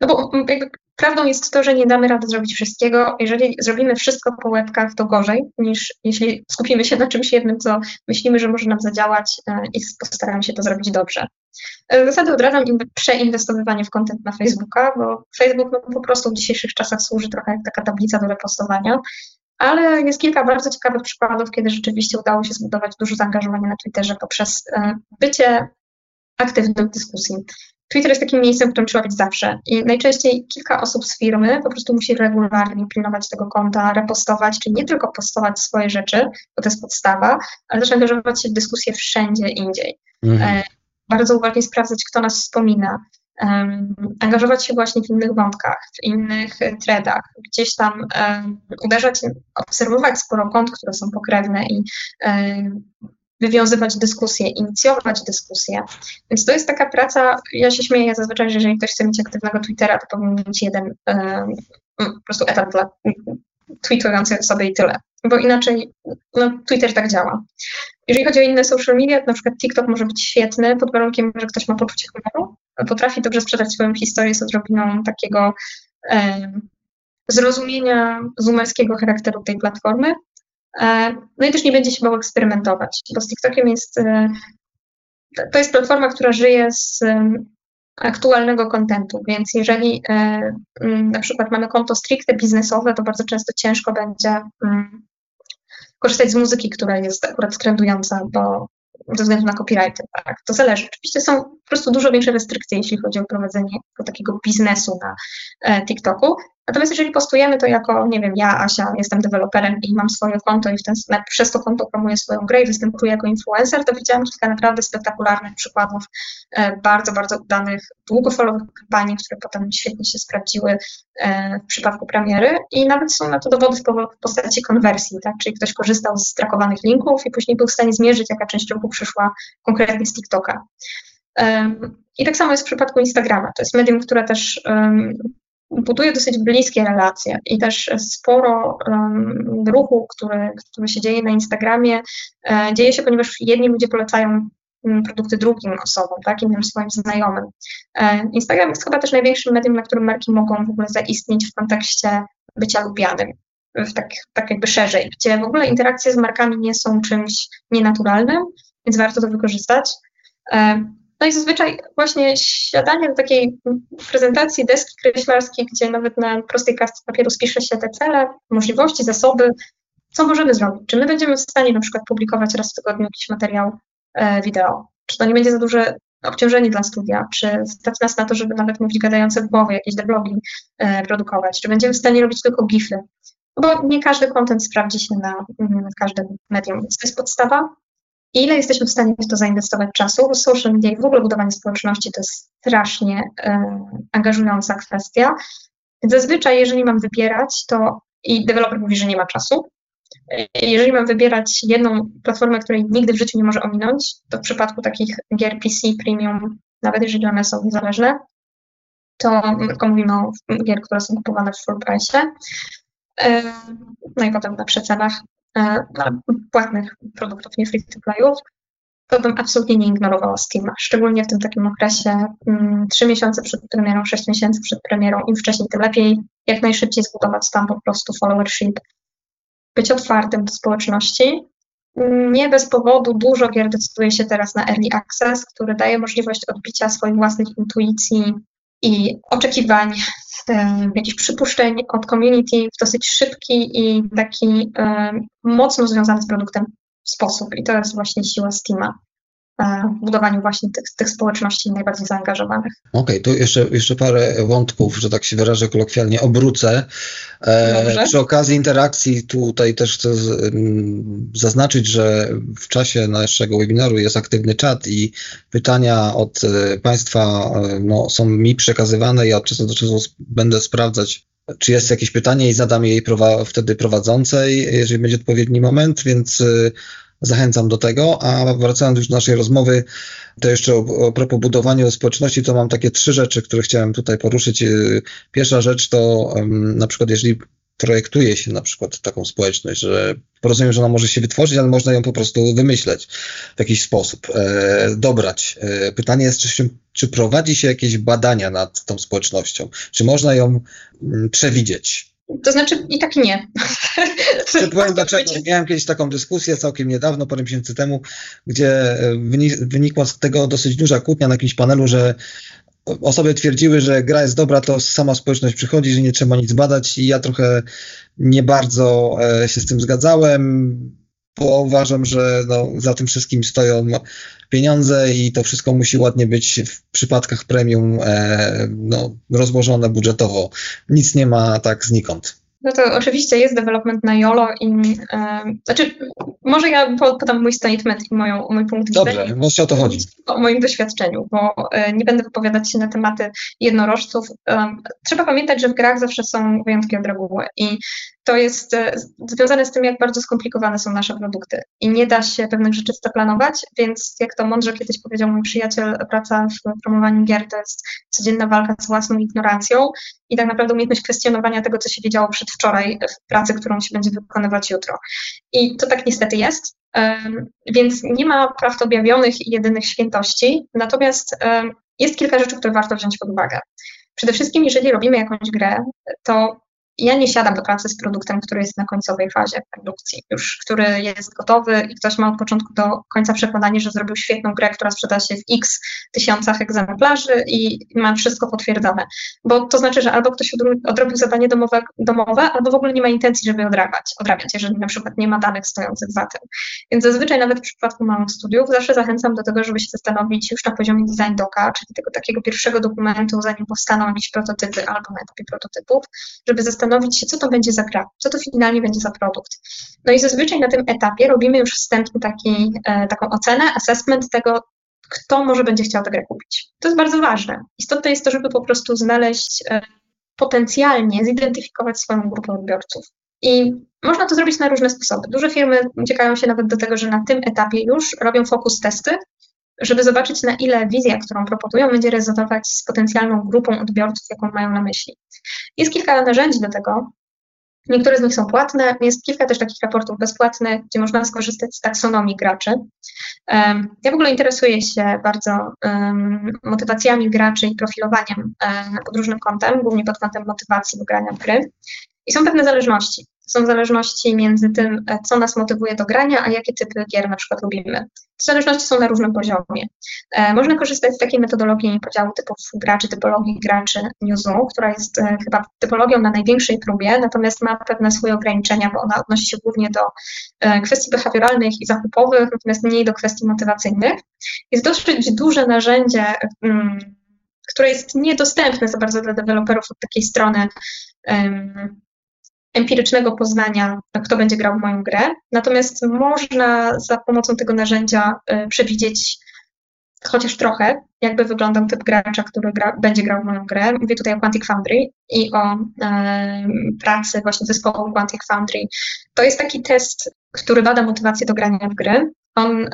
No bo mm, jakby prawdą jest to, że nie damy rady zrobić wszystkiego. Jeżeli zrobimy wszystko po łebkach, to gorzej, niż jeśli skupimy się na czymś jednym, co myślimy, że może nam zadziałać e, i postaramy się to zrobić dobrze. E, zasady odradzam przeinwestowywanie w kontent na Facebooka, bo Facebook no, po prostu w dzisiejszych czasach służy trochę jak taka tablica do repostowania, ale jest kilka bardzo ciekawych przykładów, kiedy rzeczywiście udało się zbudować dużo zaangażowania na Twitterze poprzez e, bycie aktywnym w dyskusji. Twitter jest takim miejscem, w którym trzeba być zawsze. I najczęściej kilka osób z firmy po prostu musi regularnie pilnować tego konta, repostować, czyli nie tylko postować swoje rzeczy, bo to jest podstawa, ale też angażować się w dyskusję wszędzie indziej. Mhm. E, bardzo uważnie sprawdzać, kto nas wspomina, um, angażować się właśnie w innych wątkach, w innych threadach, gdzieś tam um, uderzać, obserwować sporo kont, które są pokrewne i um, wywiązywać dyskusje, inicjować dyskusje. Więc to jest taka praca, ja się śmieję zazwyczaj, że jeżeli ktoś chce mieć aktywnego Twittera, to powinien mieć jeden po prostu etat dla tweetującej osoby i tyle. Bo inaczej no, Twitter tak działa. Jeżeli chodzi o inne social media, to na przykład TikTok może być świetny pod warunkiem, że ktoś ma poczucie humoru, potrafi dobrze sprzedać swoją historię z odrobiną takiego zrozumienia zoomerskiego charakteru tej platformy, no i też nie będzie się bał eksperymentować, bo z TikTokiem jest, e, to jest platforma, która żyje z aktualnego kontentu, więc jeżeli e, na przykład mamy konto stricte biznesowe, to bardzo często ciężko będzie korzystać z muzyki, która jest akurat trendująca, bo ze względu na copyrighty, tak, to zależy. Oczywiście są po prostu dużo większe restrykcje, jeśli chodzi o prowadzenie takiego biznesu na TikToku, Natomiast jeżeli postujemy to jako, nie wiem, ja, Asia, jestem deweloperem i mam swoje konto i w ten, przez to konto promuję swoją grę i występuję jako influencer, to widziałam kilka naprawdę spektakularnych przykładów e, bardzo, bardzo udanych, długofalowych kampanii, które potem świetnie się sprawdziły e, w przypadku premiery i nawet są na to dowody w postaci konwersji, tak? czyli ktoś korzystał z trakowanych linków i później był w stanie zmierzyć, jaka część ruchu przyszła konkretnie z TikToka. I tak samo jest w przypadku Instagrama. To jest medium, które też buduje dosyć bliskie relacje i też sporo um, ruchu, który, który się dzieje na Instagramie, e, dzieje się, ponieważ jedni ludzie polecają mm, produkty drugim osobom, tak, innym swoim znajomym. E, Instagram jest chyba też największym medium, na którym marki mogą w ogóle zaistnieć w kontekście bycia lubianym, w tak, tak jakby szerzej, gdzie w ogóle interakcje z markami nie są czymś nienaturalnym, więc warto to wykorzystać. No i zazwyczaj właśnie siadanie do takiej prezentacji deski kreślarskiej, gdzie nawet na prostej kartce papieru spisze się te cele, możliwości, zasoby, co możemy zrobić? Czy my będziemy w stanie na przykład publikować raz w tygodniu jakiś materiał e, wideo? Czy to nie będzie za duże obciążenie dla studia? Czy stać nas na to, żeby nawet mówić gadające w głowie, jakieś devlogi e, produkować? Czy będziemy w stanie robić tylko gify? Bo nie każdy kontent sprawdzi się na, na każdym medium, więc to jest podstawa ile jesteśmy w stanie w to zainwestować czasu, social media i w ogóle budowanie społeczności to jest strasznie e, angażująca kwestia. Zazwyczaj, jeżeli mam wybierać, to i deweloper mówi, że nie ma czasu, jeżeli mam wybierać jedną platformę, której nigdy w życiu nie może ominąć, to w przypadku takich gier PC premium, nawet jeżeli one są niezależne, to tylko mówimy o gier, które są kupowane w full price. E, no i potem na przecenach E, płatnych produktów, nie free to playów, to bym absolutnie nie ignorowała Steama, szczególnie w tym takim okresie mm, 3 miesiące przed premierą, 6 miesięcy przed premierą, im wcześniej, tym lepiej, jak najszybciej zbudować tam po prostu followership, być otwartym do społeczności. Nie bez powodu dużo gier decyduje się teraz na early access, który daje możliwość odbicia swoich własnych intuicji i oczekiwań jakichś przypuszczeń od community w dosyć szybki i taki mocno związany z produktem sposób. I to jest właśnie siła Steama. W budowaniu właśnie tych, tych społeczności najbardziej zaangażowanych. Okej, okay, tu jeszcze, jeszcze parę wątków, że tak się wyrażę kolokwialnie, obrócę. E, przy okazji interakcji tutaj też chcę z, m, zaznaczyć, że w czasie naszego webinaru jest aktywny czat i pytania od e, Państwa e, no, są mi przekazywane. Ja od czasu do czasu będę sprawdzać czy jest jakieś pytanie i zadam jej prowa wtedy prowadzącej, jeżeli będzie odpowiedni moment, więc zachęcam do tego. A wracając już do naszej rozmowy, to jeszcze o, o propos budowania społeczności, to mam takie trzy rzeczy, które chciałem tutaj poruszyć. Y, pierwsza rzecz to na przykład, jeżeli projektuje się na przykład taką społeczność, że rozumiem, że ona może się wytworzyć, ale można ją po prostu wymyśleć w jakiś sposób, e, dobrać. E, pytanie jest, czy, czy prowadzi się jakieś badania nad tą społecznością? Czy można ją mm, przewidzieć? To znaczy i tak nie. Czy powiem dlaczego. Miałem kiedyś taką dyskusję całkiem niedawno, parę miesięcy temu, gdzie e, wynikła z tego dosyć duża kłótnia na jakimś panelu, że osoby twierdziły, że gra jest dobra, to sama społeczność przychodzi, że nie trzeba nic badać i ja trochę nie bardzo e, się z tym zgadzałem, bo uważam, że no, za tym wszystkim stoją pieniądze i to wszystko musi ładnie być w przypadkach premium e, no, rozłożone budżetowo. Nic nie ma tak znikąd. No to oczywiście jest development na YOLO i e, znaczy, może ja podam mój statement i moją, mój punkt widzenia. Dobrze, właśnie o to chodzi. O moim doświadczeniu, bo e, nie będę wypowiadać się na tematy jednorożców. E, trzeba pamiętać, że w grach zawsze są wyjątki od reguły i to jest e, związane z tym, jak bardzo skomplikowane są nasze produkty i nie da się pewnych rzeczy zaplanować, więc jak to mądrze kiedyś powiedział mój przyjaciel, praca w promowaniu gier to jest codzienna walka z własną ignorancją i tak naprawdę umiejętność kwestionowania tego, co się wiedziało przedwczoraj w pracy, którą się będzie wykonywać jutro. I to tak niestety jest, więc nie ma prawd objawionych i jedynych świętości, natomiast jest kilka rzeczy, które warto wziąć pod uwagę. Przede wszystkim, jeżeli robimy jakąś grę, to ja nie siadam do pracy z produktem, który jest na końcowej fazie produkcji, już który jest gotowy i ktoś ma od początku do końca przekonanie, że zrobił świetną grę, która sprzeda się w x tysiącach egzemplarzy i ma wszystko potwierdzone. Bo to znaczy, że albo ktoś odrobił zadanie domowe, domowe albo w ogóle nie ma intencji, żeby odrabiać, odrabiać, jeżeli na przykład nie ma danych stojących za tym. Więc zazwyczaj nawet w przypadku małych studiów zawsze zachęcam do tego, żeby się zastanowić już na poziomie design doka, czyli tego takiego pierwszego dokumentu, zanim powstaną jakieś prototypy albo na etapie prototypów, żeby zastanowić zastanowić się, co to będzie za gra, co to finalnie będzie za produkt. No i zazwyczaj na tym etapie robimy już wstępnie taki, e, taką ocenę, assessment tego, kto może będzie chciał tę grę kupić. To jest bardzo ważne. Istotne jest to, żeby po prostu znaleźć e, potencjalnie, zidentyfikować swoją grupę odbiorców. I można to zrobić na różne sposoby. Duże firmy uciekają się nawet do tego, że na tym etapie już robią fokus testy, żeby zobaczyć, na ile wizja, którą proponują, będzie rezonować z potencjalną grupą odbiorców, jaką mają na myśli. Jest kilka narzędzi do tego. Niektóre z nich są płatne, jest kilka też takich raportów bezpłatnych, gdzie można skorzystać z taksonomii graczy. Ja w ogóle interesuję się bardzo motywacjami graczy i profilowaniem pod różnym kątem, głównie pod kątem motywacji do grania w gry. I są pewne zależności. Są zależności między tym, e, co nas motywuje do grania, a jakie typy gier na przykład lubimy. Te zależności są na różnym poziomie. E, można korzystać z takiej metodologii podziału typów graczy, typologii graczy Newzoo, która jest e, chyba typologią na największej próbie, natomiast ma pewne swoje ograniczenia, bo ona odnosi się głównie do kwestii behawioralnych i zakupowych, natomiast mniej do kwestii motywacyjnych. Jest dosyć duże narzędzie, mm, które jest niedostępne za bardzo dla deweloperów od takiej strony empirycznego poznania, kto będzie grał w moją grę. Natomiast można za pomocą tego narzędzia y, przewidzieć chociaż trochę, jakby wyglądał typ gracza, który gra, będzie grał w moją grę. Mówię tutaj o Quantic Foundry i o e, pracy właśnie zespołu Quantic Foundry. To jest taki test, który bada motywację do grania w gry. On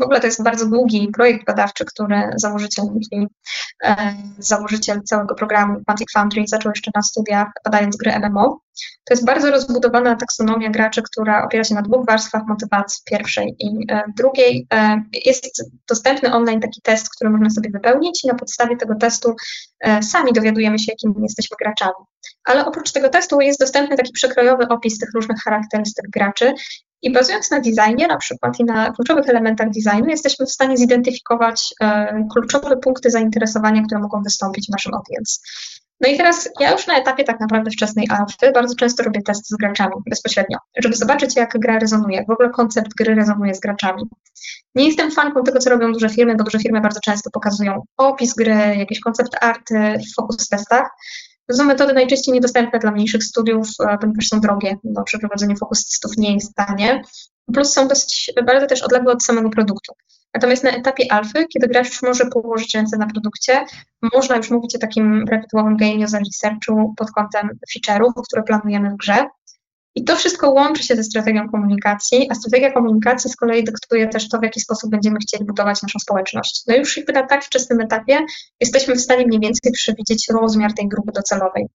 w ogóle to jest bardzo długi projekt badawczy, który założyciel, e, założyciel całego programu Quantic Foundry zaczął jeszcze na studiach badając gry MMO. To jest bardzo rozbudowana taksonomia graczy, która opiera się na dwóch warstwach motywacji, pierwszej i e, drugiej. E, jest dostępny online taki test, który można sobie wypełnić i na podstawie tego testu sami dowiadujemy się, jakimi jesteśmy graczami. Ale oprócz tego testu jest dostępny taki przekrojowy opis tych różnych charakterystyk graczy i bazując na designie na przykład i na kluczowych elementach designu, jesteśmy w stanie zidentyfikować e, kluczowe punkty zainteresowania, które mogą wystąpić w naszym audience. No i teraz ja już na etapie tak naprawdę wczesnej alfy bardzo często robię testy z graczami bezpośrednio, żeby zobaczyć, jak gra rezonuje, jak w ogóle koncept gry rezonuje z graczami. Nie jestem fanką tego, co robią duże firmy, bo duże firmy bardzo często pokazują opis gry, jakieś koncept arty w focus testach. To są metody najczęściej niedostępne dla mniejszych studiów, e, ponieważ są drogie, bo przeprowadzenie focus testów nie jest tanie. Plus są dosyć bardzo też odległe od samego produktu. Natomiast na etapie alfy, kiedy gracz już może położyć ręce na produkcie, można już mówić o takim prawidłowym game user researchu pod kątem feature'ów, które planujemy w grze. I to wszystko łączy się ze strategią komunikacji, a strategia komunikacji z kolei dyktuje też to, w jaki sposób będziemy chcieli budować naszą społeczność. No już na tak wczesnym etapie jesteśmy w stanie mniej więcej przewidzieć rozmiar tej grupy docelowej.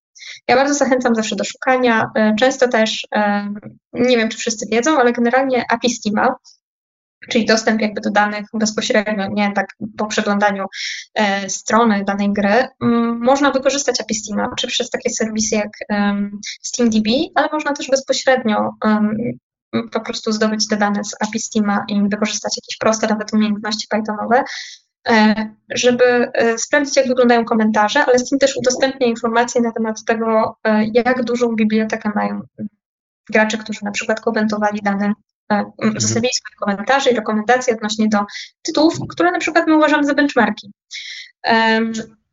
Ja bardzo zachęcam zawsze do szukania. E, często też, e, nie wiem czy wszyscy wiedzą, ale generalnie API Steama czyli dostęp jakby do danych bezpośrednio, nie tak po przeglądaniu e, strony danej gry, m, mm, można wykorzystać API Steama, czy przez takie serwisy jak SteamDB, ale można też bezpośrednio po prostu zdobyć te dane z API Steama i wykorzystać jakieś proste nawet umiejętności Pythonowe, e, żeby e, sprawdzić, jak wyglądają komentarze, ale tym też udostępnia informacje na temat tego, e, jak dużą bibliotekę mają gracze, którzy na przykład komentowali dane tak, mhm. zostawili swoje komentarze i rekomendacje odnośnie do tytułów, które na przykład my uważamy za benchmarki.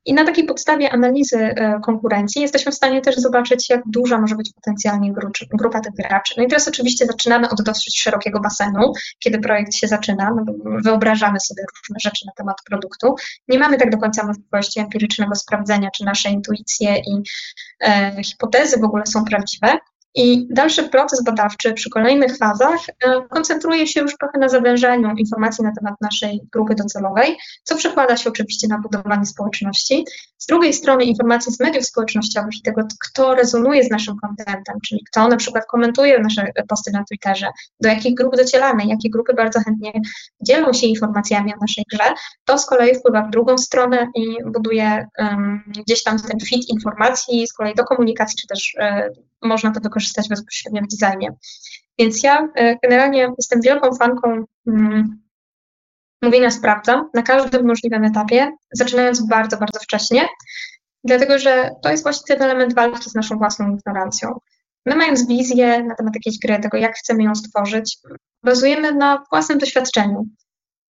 I na takiej podstawie analizy e, konkurencji jesteśmy w stanie też zobaczyć, jak duża może być potencjalnie grupa tych graczy. No i teraz oczywiście zaczynamy od dosyć szerokiego basenu, kiedy projekt się zaczyna, no wyobrażamy sobie różne rzeczy na temat produktu. Nie mamy tak do końca możliwości empirycznego sprawdzenia, czy nasze intuicje i e, hipotezy w ogóle są prawdziwe, i dalszy proces badawczy przy kolejnych fazach e, koncentruje się już trochę na zawężaniu informacji na temat naszej grupy docelowej, co przekłada się oczywiście na budowanie społeczności. Z drugiej strony informacje z mediów społecznościowych i tego, kto rezonuje z naszym kontentem, czyli kto na przykład komentuje nasze posty na Twitterze, do jakich grup docieramy, jakie grupy bardzo chętnie dzielą się informacjami o naszej grze, to z kolei wpływa w drugą stronę i buduje um, gdzieś tam ten fit informacji z kolei do komunikacji, czy też um, można to wykorzystać bezpośrednio w designie. Więc ja e, generalnie jestem wielką fanką mm, mówienia sprawdzam na każdym możliwym etapie, zaczynając bardzo, bardzo wcześnie, dlatego że to jest właśnie ten element walki z naszą własną ignorancją. My mając wizję na temat jakiejś gry, tego jak chcemy ją stworzyć, bazujemy na własnym doświadczeniu.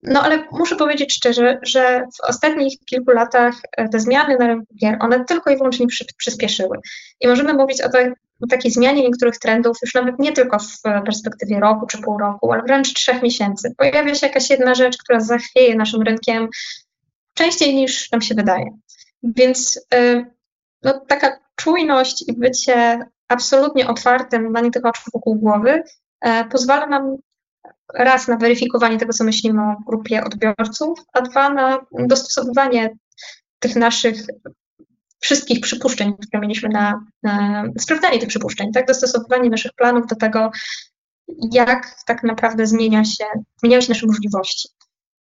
No ale muszę powiedzieć szczerze, że w ostatnich kilku latach e, te zmiany na rynku gier, one tylko i wyłącznie przy, przyspieszyły. I możemy mówić o, te, o takiej zmianie niektórych trendów już nawet nie tylko w perspektywie roku czy pół roku, ale wręcz trzech miesięcy. Pojawia się jakaś jedna rzecz, która zachwieje naszym rynkiem częściej niż nam się wydaje. Więc y, no, taka czujność i bycie absolutnie otwartym, nie tych oczu wokół głowy, e, pozwala nam raz na weryfikowanie tego, co myślimy o grupie odbiorców, a dwa na dostosowywanie tych naszych wszystkich przypuszczeń, które mieliśmy na, na sprawdzanie tych przypuszczeń, tak, dostosowywanie naszych planów do tego, jak tak naprawdę zmienia się, zmieniają się nasze możliwości.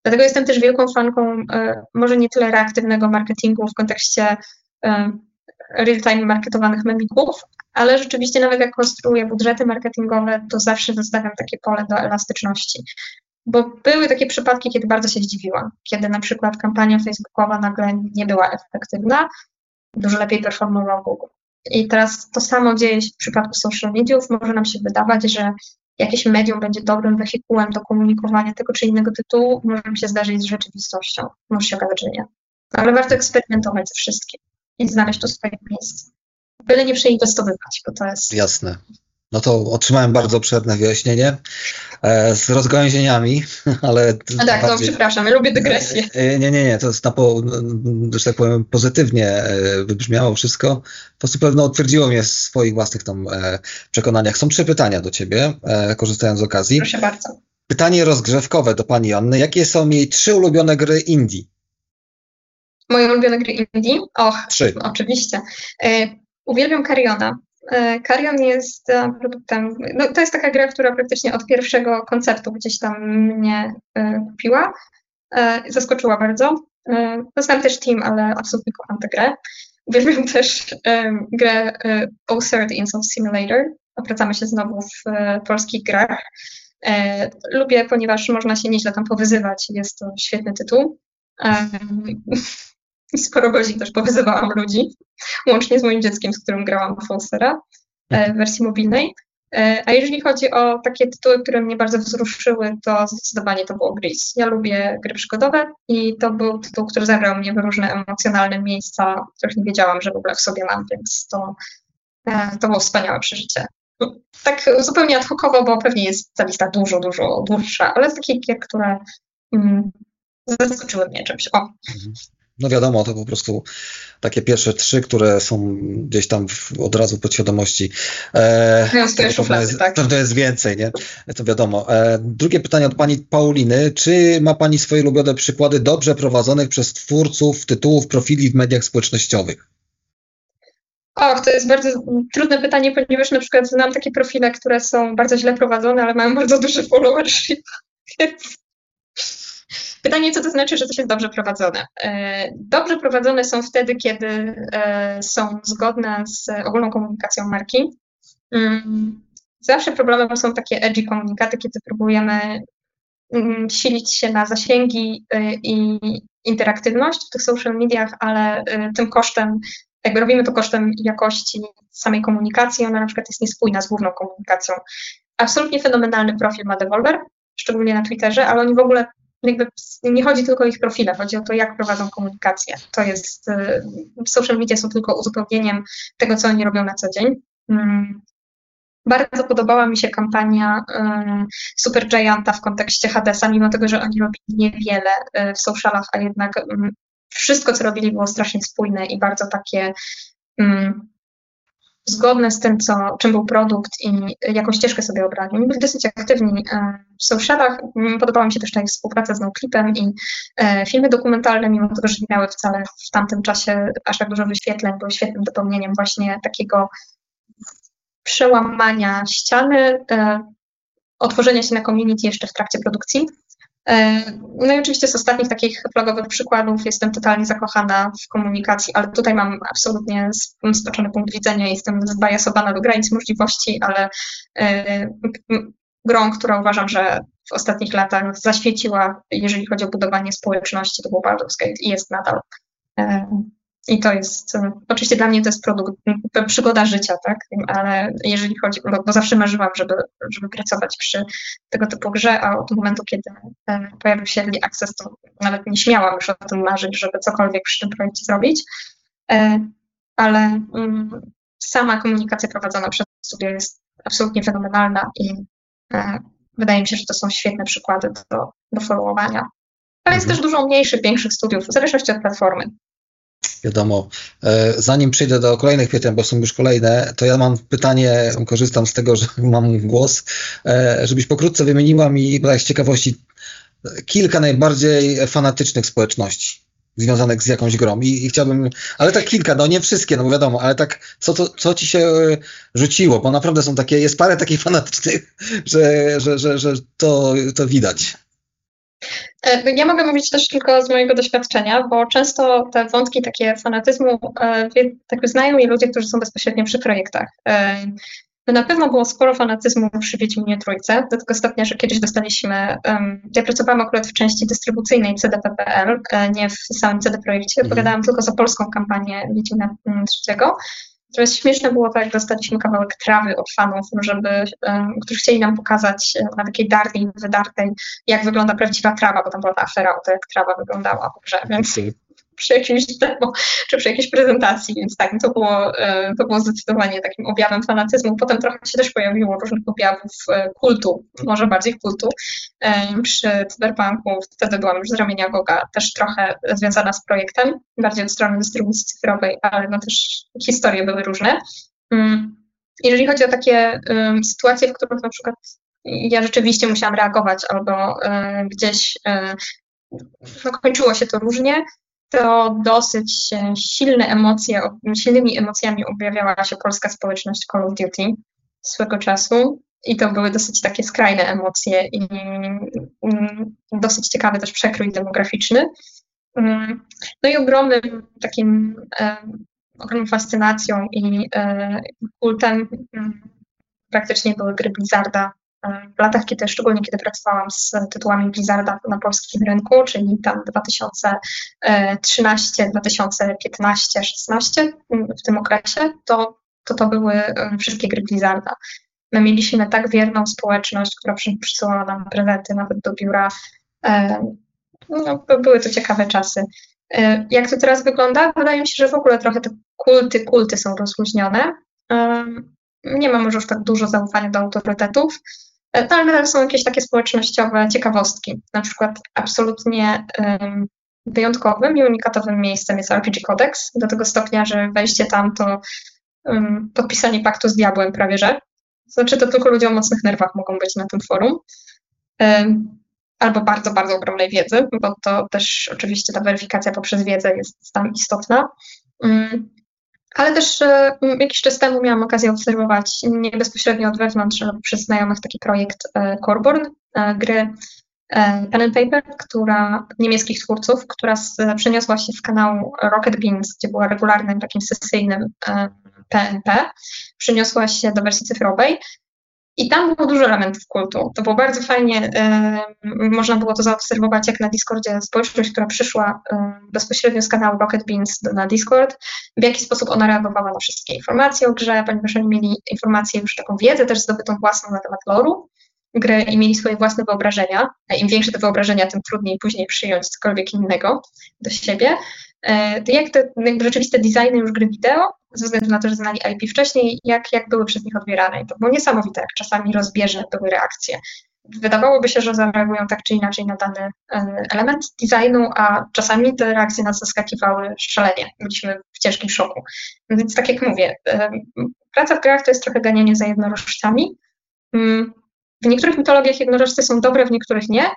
Dlatego jestem też wielką fanką e, może nie tyle reaktywnego marketingu w kontekście e, real-time marketowanych memików, ale rzeczywiście nawet jak konstruuję budżety marketingowe, to zawsze zostawiam takie pole do elastyczności. Bo były takie przypadki, kiedy bardzo się zdziwiłam, kiedy na przykład kampania facebookowa nagle nie była efektywna, dużo lepiej performował Google. I teraz to samo dzieje się w przypadku social mediów. Może nam się wydawać, że jakieś medium będzie dobrym wehikułem do komunikowania tego czy innego tytułu, może się zdarzyć z rzeczywistością. Może się okazać, że nie. Ale warto eksperymentować ze wszystkim i znaleźć to swoje miejsce. Byle nie przeinwestowywać, bo to jest... Jasne. No to otrzymałem bardzo obszerne wyjaśnienie e, z rozgałęzieniami, ale. A tak, bardziej... to przepraszam, ja lubię dygresję. E, nie, nie, nie, to jest na po, że tak powiem, pozytywnie e, wybrzmiało wszystko. Po prostu pewno utwierdziło mnie w swoich własnych tam e, przekonaniach. Są trzy pytania do ciebie, e, korzystając z okazji. Proszę bardzo. Pytanie rozgrzewkowe do pani Anny. Jakie są jej trzy ulubione gry indie? Moje ulubione gry indie? Och, trzy. oczywiście. E, uwielbiam Cariona. Karion e, jest e, produktem, no to jest taka gra, która praktycznie od pierwszego koncertu gdzieś tam mnie e, kupiła. Zaskoczyła bardzo. Poznałam też Team, ale absolutnie kocham tę grę. Uwielbiam też grę Absurd Insult Simulator. Opracamy się znowu w polskich grach. Lubię, ponieważ można się nieźle tam powyzywać. Jest to świetny tytuł. I sporo godzin też powyzywałam ludzi, łącznie z moim dzieckiem, z którym grałam w Fostera w wersji mobilnej. E, a jeżeli chodzi o takie tytuły, które mnie bardzo wzruszyły, to zdecydowanie to było Gris. Ja lubię gry przygodowe i to był tytuł, który zagrał mnie w różne emocjonalne miejsca, których nie wiedziałam, że w ogóle w sobie mam, więc to, e, to było wspaniałe przeżycie. Tak zupełnie ad hocowo, bo pewnie jest ta lista dużo, dużo dłuższa, ale z takich gier, które mm, zaskoczyły mnie czymś. O. No wiadomo, to po prostu takie pierwsze trzy, które są gdzieś tam w, od razu podświadomości. E, no, pewno, jest, tak. pewno jest więcej, nie? To wiadomo. E, drugie pytanie od pani Pauliny. Czy ma pani swoje ulubione przykłady dobrze prowadzonych przez twórców tytułów profili w mediach społecznościowych? Och, to jest bardzo trudne pytanie, ponieważ na przykład znam takie profile, które są bardzo źle prowadzone, ale mają bardzo duży followership. Pytanie, co to znaczy, że coś jest dobrze prowadzone? E, dobrze prowadzone są wtedy, kiedy e, są zgodne z ogólną komunikacją marki. Mm, zawsze problemem są takie edgy komunikaty, kiedy próbujemy mm, silić się na zasięgi e, i interaktywność w tych social mediach, ale tym kosztem, jakby robimy to kosztem jakości samej komunikacji, ona na przykład jest niespójna z główną komunikacją. Absolutnie fenomenalny profil ma Devolver, szczególnie na Twitterze, ale oni w ogóle jakby nie chodzi tylko o ich profile, chodzi o to, jak prowadzą komunikację. To jest, y, social media są tylko uzupełnieniem tego, co oni robią na co dzień. Mm. Bardzo podobała mi się kampania y, Super Gianta w kontekście Hadesa, mimo tego, że oni robili niewiele y, w socialach, a jednak mm, wszystko, co robili, było strasznie spójne i bardzo takie mm, zgodne z tym, co, czym był produkt i jaką ścieżkę sobie obrali. Oni byli dosyć aktywni e, w socialach. Mm, podobała mi się też ta ich współpraca z Noclipem i e, filmy dokumentalne, mimo tego, że nie miały wcale w tamtym czasie aż tak dużo wyświetleń, były świetnym dopełnieniem właśnie takiego przełamania ściany, e, otworzenia się na community jeszcze w trakcie produkcji. E, no i oczywiście z ostatnich takich flagowych przykładów jestem totalnie zakochana w komunikacji, ale tutaj mam absolutnie spoczony punkt widzenia, jestem zbajasowana do granic możliwości, ale e, grą, która uważam, że w ostatnich latach zaświeciła, jeżeli chodzi o budowanie społeczności, to był Baldur's Gate i jest nadal. I to jest, e, oczywiście dla mnie to jest produkt, przygoda życia, tak? Ale jeżeli chodzi, bo, bo zawsze marzyłam, żeby, żeby pracować przy tego typu grze, a od momentu, kiedy e, pojawił się Early Access, to nawet nie śmiałam już o tym marzyć, żeby cokolwiek przy tym projekcie zrobić. E, ale sama komunikacja prowadzona przez studio jest absolutnie fenomenalna i wydaje mi się, że to są świetne przykłady do, do followowania. Ale jest mhm. też dużo mniejszych, większych studiów, w zależności od platformy wiadomo. E, zanim przejdę do kolejnych pytań, bo są już kolejne, to ja mam pytanie, korzystam z tego, że mam głos, e, żebyś pokrótce wymieniła mi, z ciekawości, kilka najbardziej fanatycznych społeczności związanych z jakąś grą. I, I, chciałbym, ale tak kilka, no nie wszystkie, no wiadomo, ale tak, co, co, co ci się e, rzuciło, bo naprawdę są takie, jest parę takich fanatycznych, że, że, że, że to, to widać. E, ja mogę mówić też tylko z mojego doświadczenia, bo często te wątki takie fanatyzmu tak znają je ludzie, którzy są bezpośrednio przy projektach. E, na pewno było sporo fanatyzmu przy Wiedźminie Trójce, do tego stopnia, że kiedyś dostaliśmy, ja pracowałam akurat w części dystrybucyjnej CDP.pl, nie w samym CD Projekcie, odpowiadałam mhm. tylko za polską kampanię Wiedźmina Trzeciego Natomiast śmieszne było to, jak dostaliśmy kawałek trawy od fanów, żeby, którzy chcieli nam pokazać e, na takiej darnej, wydartej, jak wygląda prawdziwa trawa, bo tam była ta afera o to, jak trawa wyglądała po grze, więc przy jakimś demo, czy przy jakiejś prezentacji, więc tak, to było, e, to było zdecydowanie takim objawem fanatyzmu. Potem trochę się też pojawiło różnych objawów e, kultu, może bardziej kultu. E, przy cyberpunku wtedy byłam już z ramienia Goga, też trochę związana z projektem, bardziej od strony dystrybucji cyfrowej, ale no też historie były różne. Mm, jeżeli chodzi o takie sytuacje, w których na przykład ja rzeczywiście musiałam reagować albo gdzieś no, kończyło się to różnie, to dosyć silne emocje, silnymi emocjami objawiała się polska społeczność Call of Duty swego czasu. I to były dosyć takie skrajne emocje i mm, dosyć ciekawy też przekrój demograficzny. Mm, no i ogromnym takim, e, ogromną fascynacją i e, kultem mm, praktycznie były gry Blizzarda w latach, kiedy, szczególnie kiedy pracowałam z tytułami Blizzarda na polskim rynku, czyli tam 2013, 2015, 16 w tym okresie, to to, to były wszystkie gry Blizzarda. My mieliśmy tak wierną społeczność, która przysyłała nam prezenty nawet do biura. No, były to ciekawe czasy. Jak to teraz wygląda? Wydaje mi się, że w ogóle trochę te kulty, kulty są rozluźnione nie ma może już tak dużo zaufania do autorytetów, e, no, ale są jakieś takie społecznościowe ciekawostki. Na przykład absolutnie um, wyjątkowym i unikatowym miejscem jest RPG Codex, do tego stopnia, że wejście tam to um, podpisanie paktu z diabłem prawie że. Znaczy to tylko ludzie o mocnych nerwach mogą być na tym forum. Um, albo bardzo, bardzo ogromnej wiedzy, bo to też oczywiście ta weryfikacja poprzez wiedzę jest tam istotna. Um, ale też e, jakiś czas temu miałam okazję obserwować nie bezpośrednio od wewnątrz, ale przez znajomych taki projekt e, Corborn, e, gry Pen and Paper, która, niemieckich twórców, która z, przeniosła się z kanału Rocket Beans, gdzie była regularnym takim sesyjnym PNP, przeniosła się do wersji cyfrowej i tam było dużo elementów kultu. To było bardzo fajnie, można było to zaobserwować, jak na Discordzie społeczność, która przyszła bezpośrednio z kanału Rocket Beans na Discord, w jaki sposób ona reagowała na wszystkie informacje o grze, ponieważ oni mieli informacje, już taką wiedzę też zdobytą własną na temat loru gry i mieli swoje własne wyobrażenia. Im większe te wyobrażenia, tym trudniej później przyjąć cokolwiek innego do siebie. E, to jak te jakby rzeczywiste designy już gry wideo, ze względu na to, że znali IP wcześniej, jak, jak były przez nich odbierane. I to było niesamowite, jak czasami rozbieżne były reakcje. Wydawałoby się, że zareagują tak czy inaczej na dany e, element designu, a czasami te reakcje nas zaskakiwały szalenie. Byliśmy w ciężkim szoku. Więc tak jak mówię, e, praca w grach to jest trochę ganianie za jednorożcami. Mm, w niektórych mitologiach jednorożce są dobre, w niektórych nie.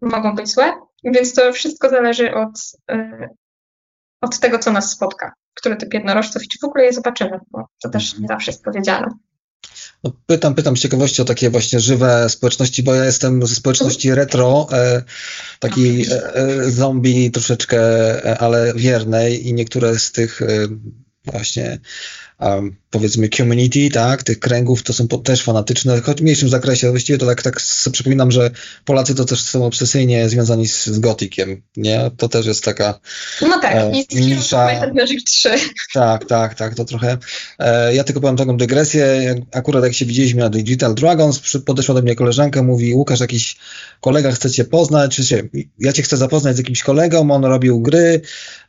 Mogą być złe, więc to wszystko zależy od, e, od tego, co nas spotka, który typ jednorożców i czy w ogóle je zobaczymy, bo to też mhm. nie zawsze jest powiedziane. No, pytam, pytam z ciekawości o takie właśnie żywe społeczności, bo ja jestem ze społeczności retro, e, takiej e, e, zombie troszeczkę, e, ale wiernej i niektóre z tych e, właśnie um, powiedzmy community, tak, tych kręgów, to są też fanatyczne, choć w mniejszym zakresie. Właściwie to tak, tak sobie przypominam, że Polacy to też są obsesyjnie związani z, z gotikiem, nie? To też jest taka No tak, e. Magic 3. Tak, tak, tak, to trochę. E, ja tylko powiem taką dygresję. Akurat jak się widzieliśmy na Digital Dragons, podeszła do mnie koleżanka, mówi, Łukasz, jakiś kolega chce cię poznać, czy się, ja cię chcę zapoznać z jakimś kolegą, on robił gry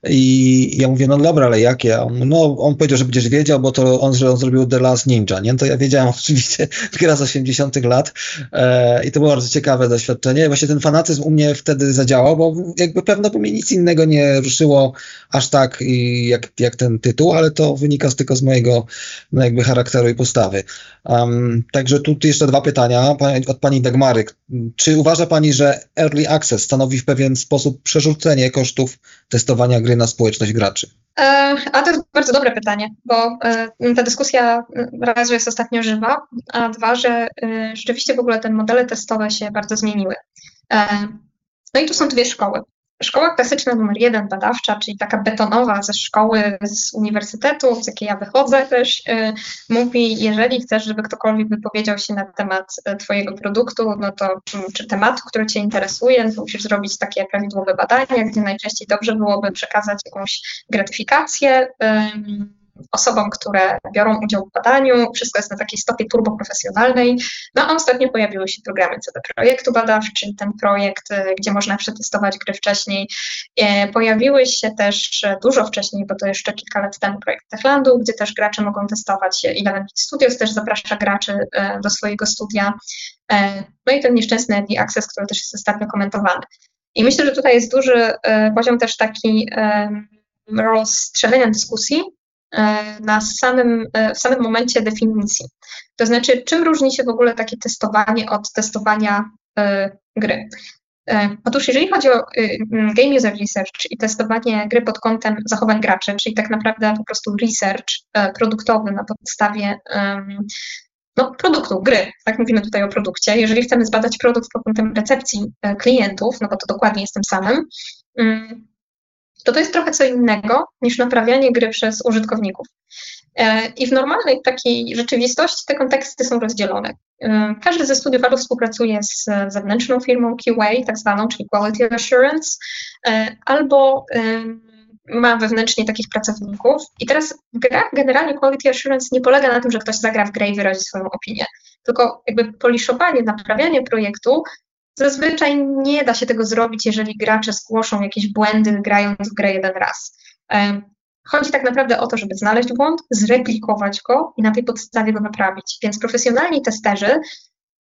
i ja mówię, no dobra, ale jakie? On, no, on powiedział, że będziesz wiedział, bo to on że on zrobił The Last Ninja, nie? To ja wiedziałem oczywiście gra z 80 lat e, i to było bardzo ciekawe doświadczenie. Właśnie ten fanatyzm u mnie wtedy zadziałał, bo jakby pewno by mnie nic innego nie ruszyło aż tak jak, jak ten tytuł, ale to wynika tylko z mojego no jakby charakteru i postawy. Um, także tu jeszcze dwa pytania od pani Dagmary. Czy uważa pani, że Early Access stanowi w pewien sposób przerzucenie kosztów testowania gry na społeczność graczy? E, a to jest bardzo dobre pytanie, bo e, ta dyskusja raz, że jest ostatnio żywa, a dwa, że e, rzeczywiście w ogóle te modele testowe się bardzo zmieniły. No i tu są dwie szkoły. Szkoła klasyczna numer jeden, badawcza, czyli taka betonowa ze szkoły, z uniwersytetu, z jakiej ja wychodzę też, y, mówi, jeżeli chcesz, żeby ktokolwiek wypowiedział się na temat y, Twojego produktu, no to czy tematu, który Cię interesuje, no to musisz zrobić takie prawidłowe badania, gdzie najczęściej dobrze byłoby przekazać jakąś gratyfikację. Osobom, które biorą udział w badaniu. Wszystko jest na takiej stopie turboprofesjonalnej. No a ostatnio pojawiły się programy CD Projektu Badawczy, ten projekt, y, gdzie można przetestować gry wcześniej. E, pojawiły się też dużo wcześniej, bo to jeszcze kilka lat temu projekt Techlandu, gdzie też gracze mogą testować. Eleven Studios też zaprasza graczy e, do swojego studia. E, no i ten nieszczęsny Early Access, który też jest ostatnio komentowany. I myślę, że tutaj jest duży poziom też taki rozstrzelenia dyskusji, E, na samym, e, w samym momencie definicji. To znaczy, czym różni się w ogóle takie testowanie od testowania e, gry? Otóż jeżeli chodzi o game user research i testowanie gry pod kątem zachowań graczy, czyli tak naprawdę po prostu research produktowy na podstawie no, produktu, gry, tak mówimy tutaj o produkcie. Jeżeli chcemy zbadać produkt pod kątem recepcji klientów, no bo to dokładnie jest tym samym, mm, to to jest trochę co innego niż naprawianie gry przez użytkowników. E, I w normalnej takiej rzeczywistości te konteksty są rozdzielone. E, każdy ze studiów albo współpracuje z zewnętrzną firmą QA, tak zwaną, czyli Quality Assurance, e, albo ma wewnętrznie takich pracowników. I teraz gra, generalnie Quality Assurance nie polega na tym, że ktoś zagra w grę i wyrazi swoją opinię, tylko jakby poliszowanie, naprawianie projektu Zazwyczaj nie da się tego zrobić, jeżeli gracze zgłoszą jakieś błędy, grając w grę jeden raz. Chodzi tak naprawdę o to, żeby znaleźć błąd, zreplikować go i na tej podstawie go naprawić. Więc profesjonalni testerzy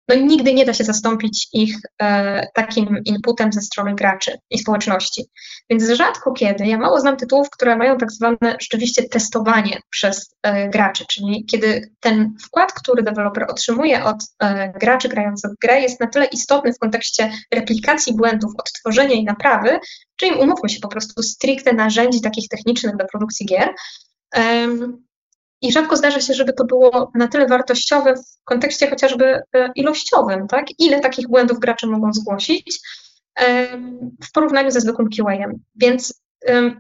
no nigdy nie da się zastąpić ich e, takim inputem ze strony graczy i społeczności. Więc rzadko kiedy, ja mało znam tytułów, które mają tak zwane rzeczywiście testowanie przez e, graczy, czyli kiedy ten wkład, który deweloper otrzymuje od e, graczy grających w grę jest na tyle istotny w kontekście replikacji błędów, odtworzenia i naprawy, czyli umówmy się po prostu stricte narzędzi takich technicznych do produkcji gier, i rzadko zdarza się, żeby to było na tyle wartościowe w kontekście chociażby e, ilościowym, tak? Ile takich błędów gracze mogą zgłosić w porównaniu ze zwykłym QA. Więc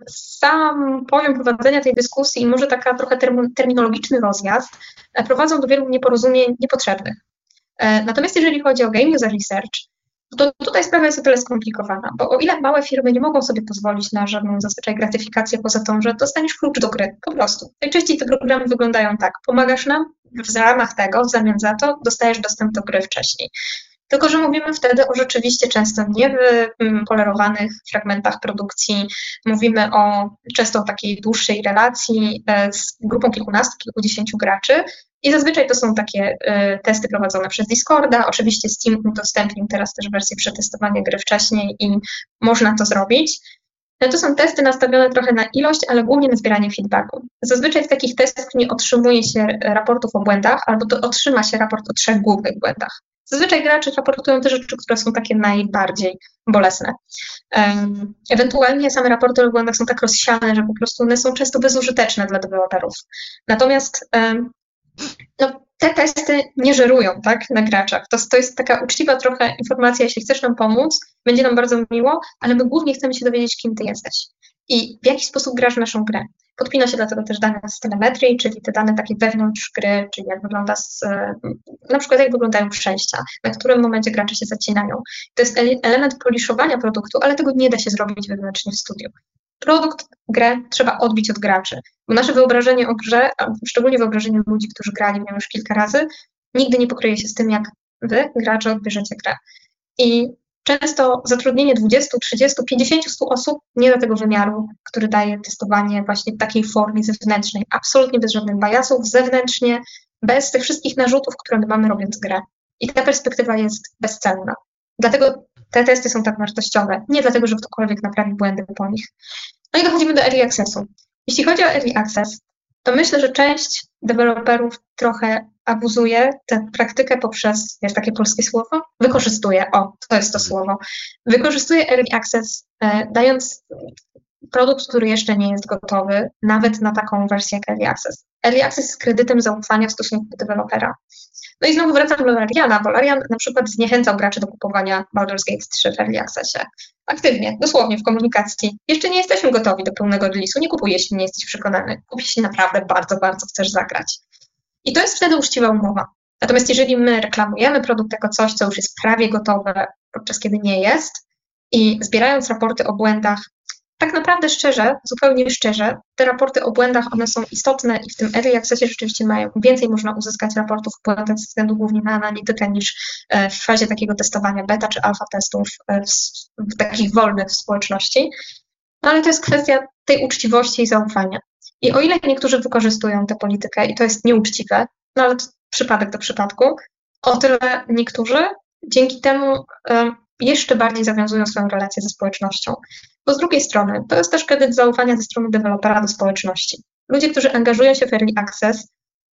sam poziom prowadzenia tej dyskusji i może taka trochę terminologiczny rozjazd e, prowadzą do wielu nieporozumień niepotrzebnych. E, natomiast jeżeli chodzi o game user research, to tutaj sprawa jest o tyle skomplikowana, bo o ile małe firmy nie mogą sobie pozwolić na żadną zazwyczaj gratyfikację poza tą, że dostaniesz klucz do gry, po prostu. Najczęściej te programy wyglądają tak, pomagasz nam, w ramach tego, w zamian za to dostajesz dostęp do gry wcześniej. Tylko, że mówimy wtedy o rzeczywiście często niewypolerowanych fragmentach produkcji, mówimy o często takiej dłuższej relacji e, z grupą kilkunastu, kilkudziesięciu graczy, i zazwyczaj to są takie y, testy prowadzone przez Discorda. Oczywiście Steam udostępnił teraz też wersję przetestowania gry wcześniej i można to zrobić. No to są testy nastawione trochę na ilość, ale głównie na zbieranie feedbacku. Zazwyczaj w takich testach nie otrzymuje się raportów o błędach, albo to otrzyma się raport o trzech głównych błędach. Zazwyczaj gracze raportują te rzeczy, które są takie najbardziej bolesne. Ewentualnie same raporty o błędach są tak rozsiane, że po prostu one są często bezużyteczne dla deweloperów. Natomiast no, te testy nie żerują tak, na graczach. To, to jest taka uczciwa trochę informacja, jeśli chcesz nam pomóc, będzie nam bardzo miło, ale my głównie chcemy się dowiedzieć, kim ty jesteś i w jaki sposób grasz naszą grę. Podpina się dlatego też dane z telemetrii, czyli te dane takie wewnątrz gry, czyli jak wygląda, z, na przykład jak wyglądają przejścia, na którym momencie gracze się zacinają. To jest element poliszowania produktu, ale tego nie da się zrobić wewnętrznie w studiu produkt, grę trzeba odbić od graczy. Bo nasze wyobrażenie o grze, a szczególnie wyobrażenie ludzi, którzy grali w nią już kilka razy, nigdy nie pokryje się z tym, jak wy, gracze, odbierzecie grę. I często zatrudnienie 20, 30, 50, 100 osób nie da tego wymiaru, który daje testowanie właśnie w takiej formie zewnętrznej, absolutnie bez żadnych bajasów, zewnętrznie, bez tych wszystkich narzutów, które my mamy robiąc grę. I ta perspektywa jest bezcenna. Dlatego te testy są tak wartościowe. Nie dlatego, że ktokolwiek naprawi błędy po nich. No i dochodzimy do Early Accessu. Jeśli chodzi o Early Access, to myślę, że część deweloperów trochę abuzuje tę praktykę poprzez, jest takie polskie słowo? Wykorzystuje, o, to jest to słowo. Wykorzystuje Early Access, e, dając produkt, który jeszcze nie jest gotowy, nawet na taką wersję jak Early Access. Early Access jest kredytem zaufania w stosunku do dewelopera. No i znowu wracam do Lariana, bo Larian na przykład zniechęcał graczy do kupowania Baldur's Gate 3 w Early Accessie. Aktywnie, dosłownie w komunikacji. Jeszcze nie jesteśmy gotowi do pełnego release'u, nie kupuj, jeśli nie jesteś przekonany. Kup, jeśli naprawdę bardzo, bardzo chcesz zagrać. I to jest wtedy uczciwa umowa. Natomiast jeżeli my reklamujemy produkt jako coś, co już jest prawie gotowe, podczas kiedy nie jest, i zbierając raporty o błędach, tak naprawdę szczerze, zupełnie szczerze, te raporty o błędach, one są istotne i w tym early accessie rzeczywiście mają więcej można uzyskać raportów o błędach ze względu głównie na analitykę niż e, w fazie takiego testowania beta czy alfa testów e, w, w takich wolnych społeczności. No ale to jest kwestia tej uczciwości i zaufania. I o ile niektórzy wykorzystują tę politykę i to jest nieuczciwe, no ale przypadek do przypadku, o tyle niektórzy dzięki temu jeszcze bardziej zawiązują swoją relację ze społecznością. Bo z drugiej strony, to jest też kredyt zaufania ze strony dewelopera do społeczności. Ludzie, którzy angażują się w Early Access,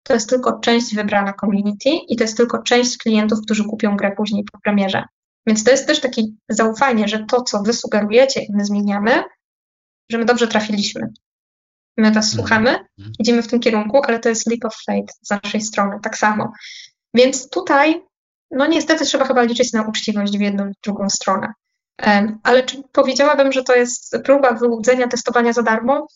to jest tylko część wybrana community i to jest tylko część klientów, którzy kupią grę później po premierze. Więc to jest też takie zaufanie, że to, co wy sugerujecie i my zmieniamy, że my dobrze trafiliśmy. My was mhm. słuchamy, mhm. idziemy w tym kierunku, ale to jest leap of faith z naszej strony, tak samo. Więc tutaj, no niestety trzeba chyba liczyć na uczciwość w jedną i drugą stronę. Ale czy powiedziałabym, że to jest próba wyłudzenia testowania za darmo?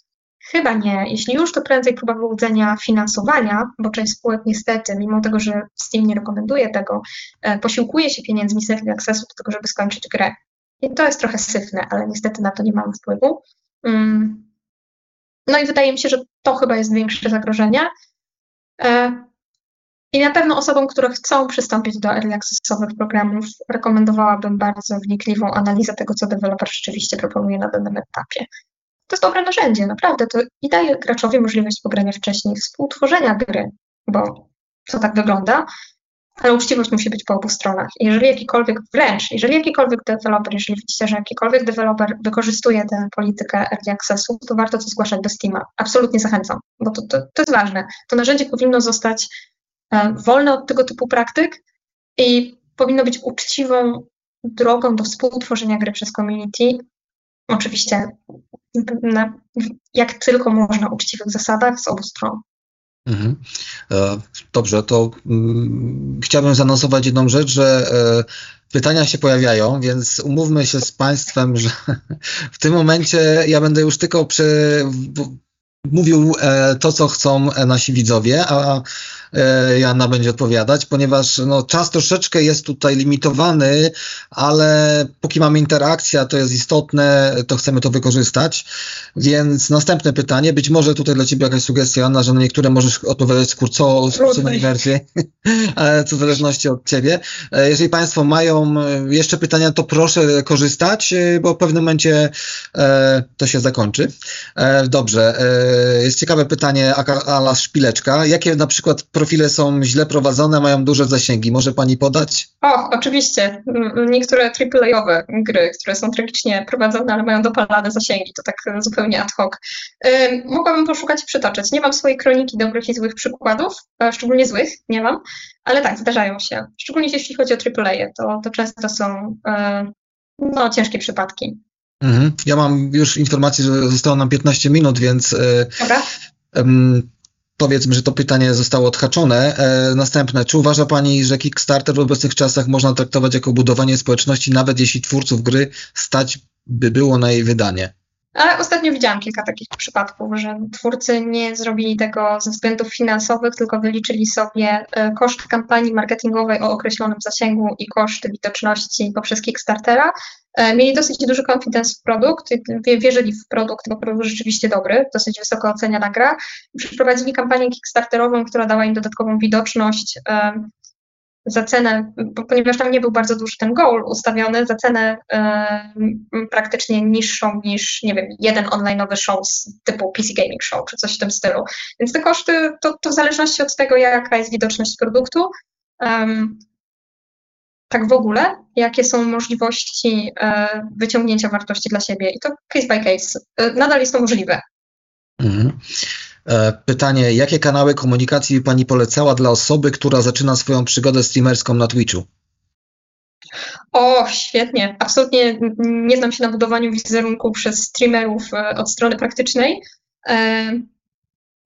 Chyba nie. Jeśli już, to prędzej próba wyłudzenia finansowania, bo część spółek niestety, mimo tego, że Steam nie rekomenduje tego, e, posiłkuje się pieniędzmi z Early Accessu do tego, żeby skończyć grę. I to jest trochę syfne, ale niestety na to nie mamy wpływu. Mm. No i wydaje mi się, że to chyba jest większe zagrożenie. I na pewno osobom, które chcą przystąpić do early accessowych programów, rekomendowałabym bardzo wnikliwą analizę tego, co deweloper rzeczywiście proponuje na danym etapie. To jest dobre narzędzie, naprawdę. To i daje graczowi możliwość pogrania wcześniej, współtworzenia gry, bo to tak wygląda, ale uczciwość musi być po obu stronach. Jeżeli jakikolwiek, wręcz, jeżeli jakikolwiek deweloper, jeżeli widzicie, że jakikolwiek deweloper wykorzystuje tę politykę early accessu, to warto to zgłaszać do Steama. Absolutnie zachęcam, bo to, to, to jest ważne. To narzędzie powinno zostać wolne od tego typu praktyk i powinno być uczciwą drogą do współtworzenia gry przez community. Oczywiście na, jak tylko można uczciwych zasadach z obu stron. Mhm. E, dobrze, to mm, chciałbym zanonsować jedną rzecz, że e, pytania się pojawiają, więc umówmy się z Państwem, że w tym momencie ja będę już tylko przy, mówił e, to, co chcą e, nasi widzowie, a e, Joanna będzie odpowiadać, ponieważ no, czas troszeczkę jest tutaj limitowany, ale póki mamy interakcja, to jest istotne, to chcemy to wykorzystać. Więc następne pytanie, być może tutaj dla Ciebie jakaś sugestia, Joanna, że na niektóre możesz odpowiadać skróco, skróconej wersji, co w zależności od Ciebie. Jeżeli Państwo mają jeszcze pytania, to proszę korzystać, bo w pewnym momencie to się zakończy. Dobrze. Jest ciekawe pytanie Ala Szpileczka. Jakie na przykład profile są źle prowadzone, mają duże zasięgi? Może pani podać? O, oczywiście. Niektóre AAA-owe gry, które są tragicznie prowadzone, ale mają dopalane zasięgi, to tak zupełnie ad hoc. Mogłabym poszukać i przytoczyć. Nie mam swojej kroniki dobrych i złych przykładów, szczególnie złych, nie mam, ale tak, zdarzają się. Szczególnie jeśli chodzi o AAA, to, to często są no, ciężkie przypadki. Mhm. Ja mam już informację, że zostało nam 15 minut, więc e, Dobra. powiedzmy, że to pytanie zostało odhaczone. E, następne. Czy uważa Pani, że Kickstarter w obecnych czasach można traktować jako budowanie społeczności, nawet jeśli twórców gry stać by było na jej wydanie? Ale ostatnio widziałam kilka takich przypadków, że twórcy nie zrobili tego ze względów finansowych, tylko wyliczyli sobie e, koszt kampanii marketingowej o określonym zasięgu i koszty widoczności poprzez Kickstartera. E, mieli dosyć duży confidence w produkt, wierzyli w produkt, bo produkt rzeczywiście dobry, dosyć wysoko oceniana gra. Przeprowadzili kampanię Kickstarterową, która dała im dodatkową widoczność za cenę, ponieważ tam nie był bardzo duży ten goal ustawiony, za cenę praktycznie niższą niż, nie wiem, jeden online'owy show z typu PC Gaming Show czy coś w tym stylu. Więc te koszty to, to w zależności od tego, jaka jest widoczność produktu, tak w ogóle, jakie są możliwości e, wyciągnięcia wartości dla siebie i to case by case. E, nadal jest to możliwe. Mhm. E, pytanie, jakie kanały komunikacji Pani polecała dla osoby, która zaczyna swoją przygodę streamerską na Twitchu? O, świetnie. Absolutnie nie znam się na budowaniu wizerunku przez streamerów e, od strony praktycznej. E,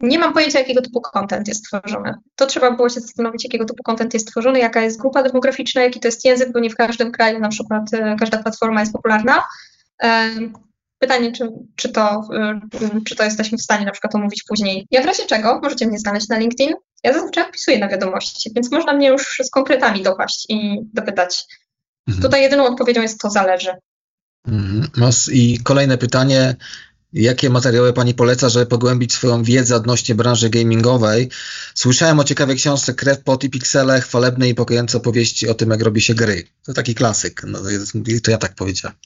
nie mam pojęcia, jakiego typu content jest tworzony. To trzeba było się zastanowić, jakiego typu content jest tworzony, jaka jest grupa demograficzna, jaki to jest język, bo nie w każdym kraju na przykład każda platforma jest popularna. Pytanie, czy, czy, to, y, czy to jesteśmy w stanie na przykład omówić później. Ja w razie czego możecie mnie znaleźć na LinkedIn. Ja zazwyczaj odpisuję na wiadomości, więc można mnie już z konkretami dopaść i dopytać. Mhm. Tutaj jedyną odpowiedzią jest to zależy. Mhm. I kolejne pytanie. Jakie materiały Pani poleca, żeby pogłębić swoją wiedzę odnośnie branży gamingowej? Słyszałem o ciekawej książce Krew, Pot i Piksele, chwalebnej i pokojące opowieści o tym, jak robi się gry. To taki klasyk. No, to ja tak powiedziałem.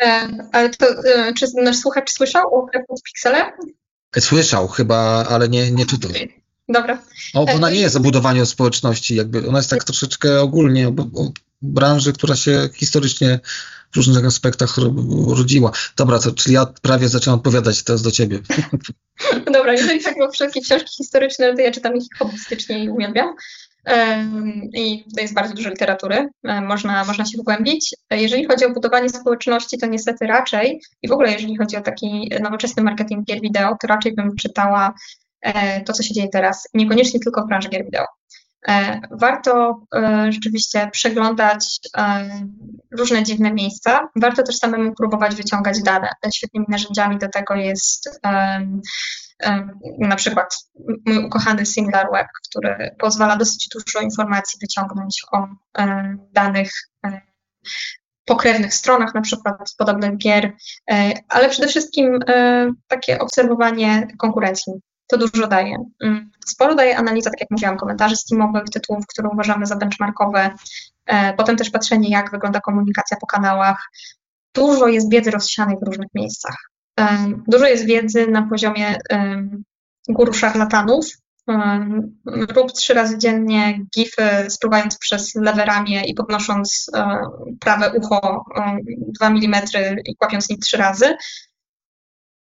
E, ale to, e, czy nasz słuchacz słyszał o Crafted Pixele? Słyszał chyba, ale nie, nie czytał. Dobra. O, ona e, nie jest o budowaniu społeczności, jakby ona jest tak troszeczkę ogólnie o, o branży, która się historycznie w różnych aspektach rodziła. Dobra, to, czyli ja prawie zaczęłam odpowiadać teraz do ciebie. Dobra, jeżeli tak o wszelkie książki historyczne, to ja czytam ich hobbystycznie i uwielbiam i to jest bardzo dużo literatury, można, można się wgłębić. Jeżeli chodzi o budowanie społeczności, to niestety raczej, i w ogóle jeżeli chodzi o taki nowoczesny marketing gier wideo, to raczej bym czytała e, to, co się dzieje teraz, niekoniecznie tylko w branży gier wideo. Warto rzeczywiście przeglądać różne dziwne miejsca. Warto też samemu próbować wyciągać dane. Świetnymi narzędziami do tego jest na przykład mój ukochany SimilarWeb, który pozwala dosyć dużo informacji wyciągnąć o danych pokrewnych stronach, na przykład podobnych gier, e, ale przede wszystkim e, takie obserwowanie konkurencji. To dużo daje. Mm, sporo daje analiza, tak jak mówiłam, komentarzy Steamowych, tytułów, które uważamy za benchmarkowe, e, potem też patrzenie, jak wygląda komunikacja po kanałach. Dużo jest wiedzy rozsianej w różnych miejscach. Dużo jest wiedzy na poziomie guru szarlatanów, Rób trzy razy dziennie gify, spływając przez lewe ramię i podnosząc e, prawe ucho 2 mm i kłapiąc nim trzy razy.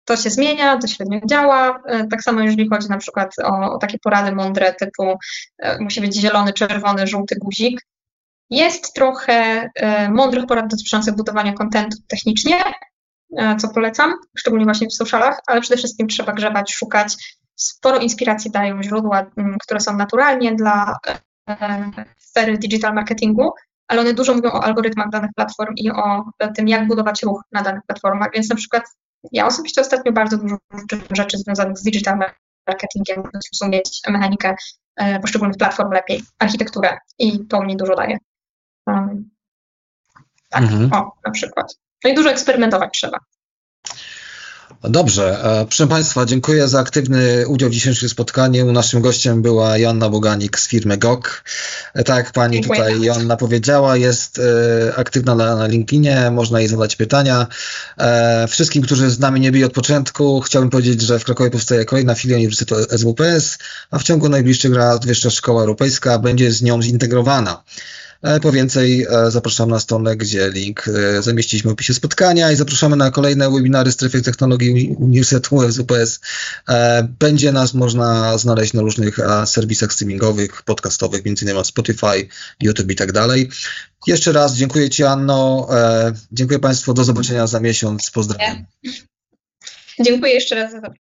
To się zmienia, to średnio działa. E, tak samo jeżeli chodzi na przykład o, o takie porady mądre typu e, musi być zielony, czerwony, żółty guzik. Jest trochę mądrych porad dotyczących budowania kontentu technicznie, co polecam, szczególnie właśnie w socialach, ale przede wszystkim trzeba grzebać, szukać Sporo inspiracji dają źródła, mm, które są naturalnie dla e, sfery digital marketingu, ale one dużo mówią o algorytmach danych platform i o tym, jak budować ruch na danych platformach. Więc na przykład ja osobiście ostatnio bardzo dużo rzeczy związanych z digital marketingiem, zrozumieć mechanikę e, poszczególnych platform lepiej, architekturę i to mi dużo daje. Um, tak, mhm. o, na przykład. No i dużo eksperymentować trzeba. Dobrze. E, proszę Państwa, dziękuję za aktywny udział w dzisiejszym spotkaniu. Naszym gościem była Joanna Boganik z firmy GOK. E, tak jak Pani dziękuję tutaj Joanna powiedziała, jest e, aktywna na, na LinkedInie, można jej zadać pytania. Wszystkim, którzy z nami nie byli od początku, chciałbym powiedzieć, że w Krakowie powstaje kolejna filia Uniwersytetu SWPS, a w ciągu najbliższych lat Wyższa Szkoła Europejska będzie z nią zintegrowana. E, po więcej e, zapraszam na stronę, gdzie link e, zamieściliśmy w opisie spotkania i zapraszamy na kolejne webinary Strefy Technologii Uniwersytetu UPS. Będzie nas można znaleźć na różnych serwisach streamingowych, podcastowych, między innymi Spotify, YouTube i tak dalej. Jeszcze raz dziękuję Ci, Anno. Dziękuję Państwu. Do zobaczenia za miesiąc. Pozdrawiam. Dziękuję jeszcze raz za zaproszenie.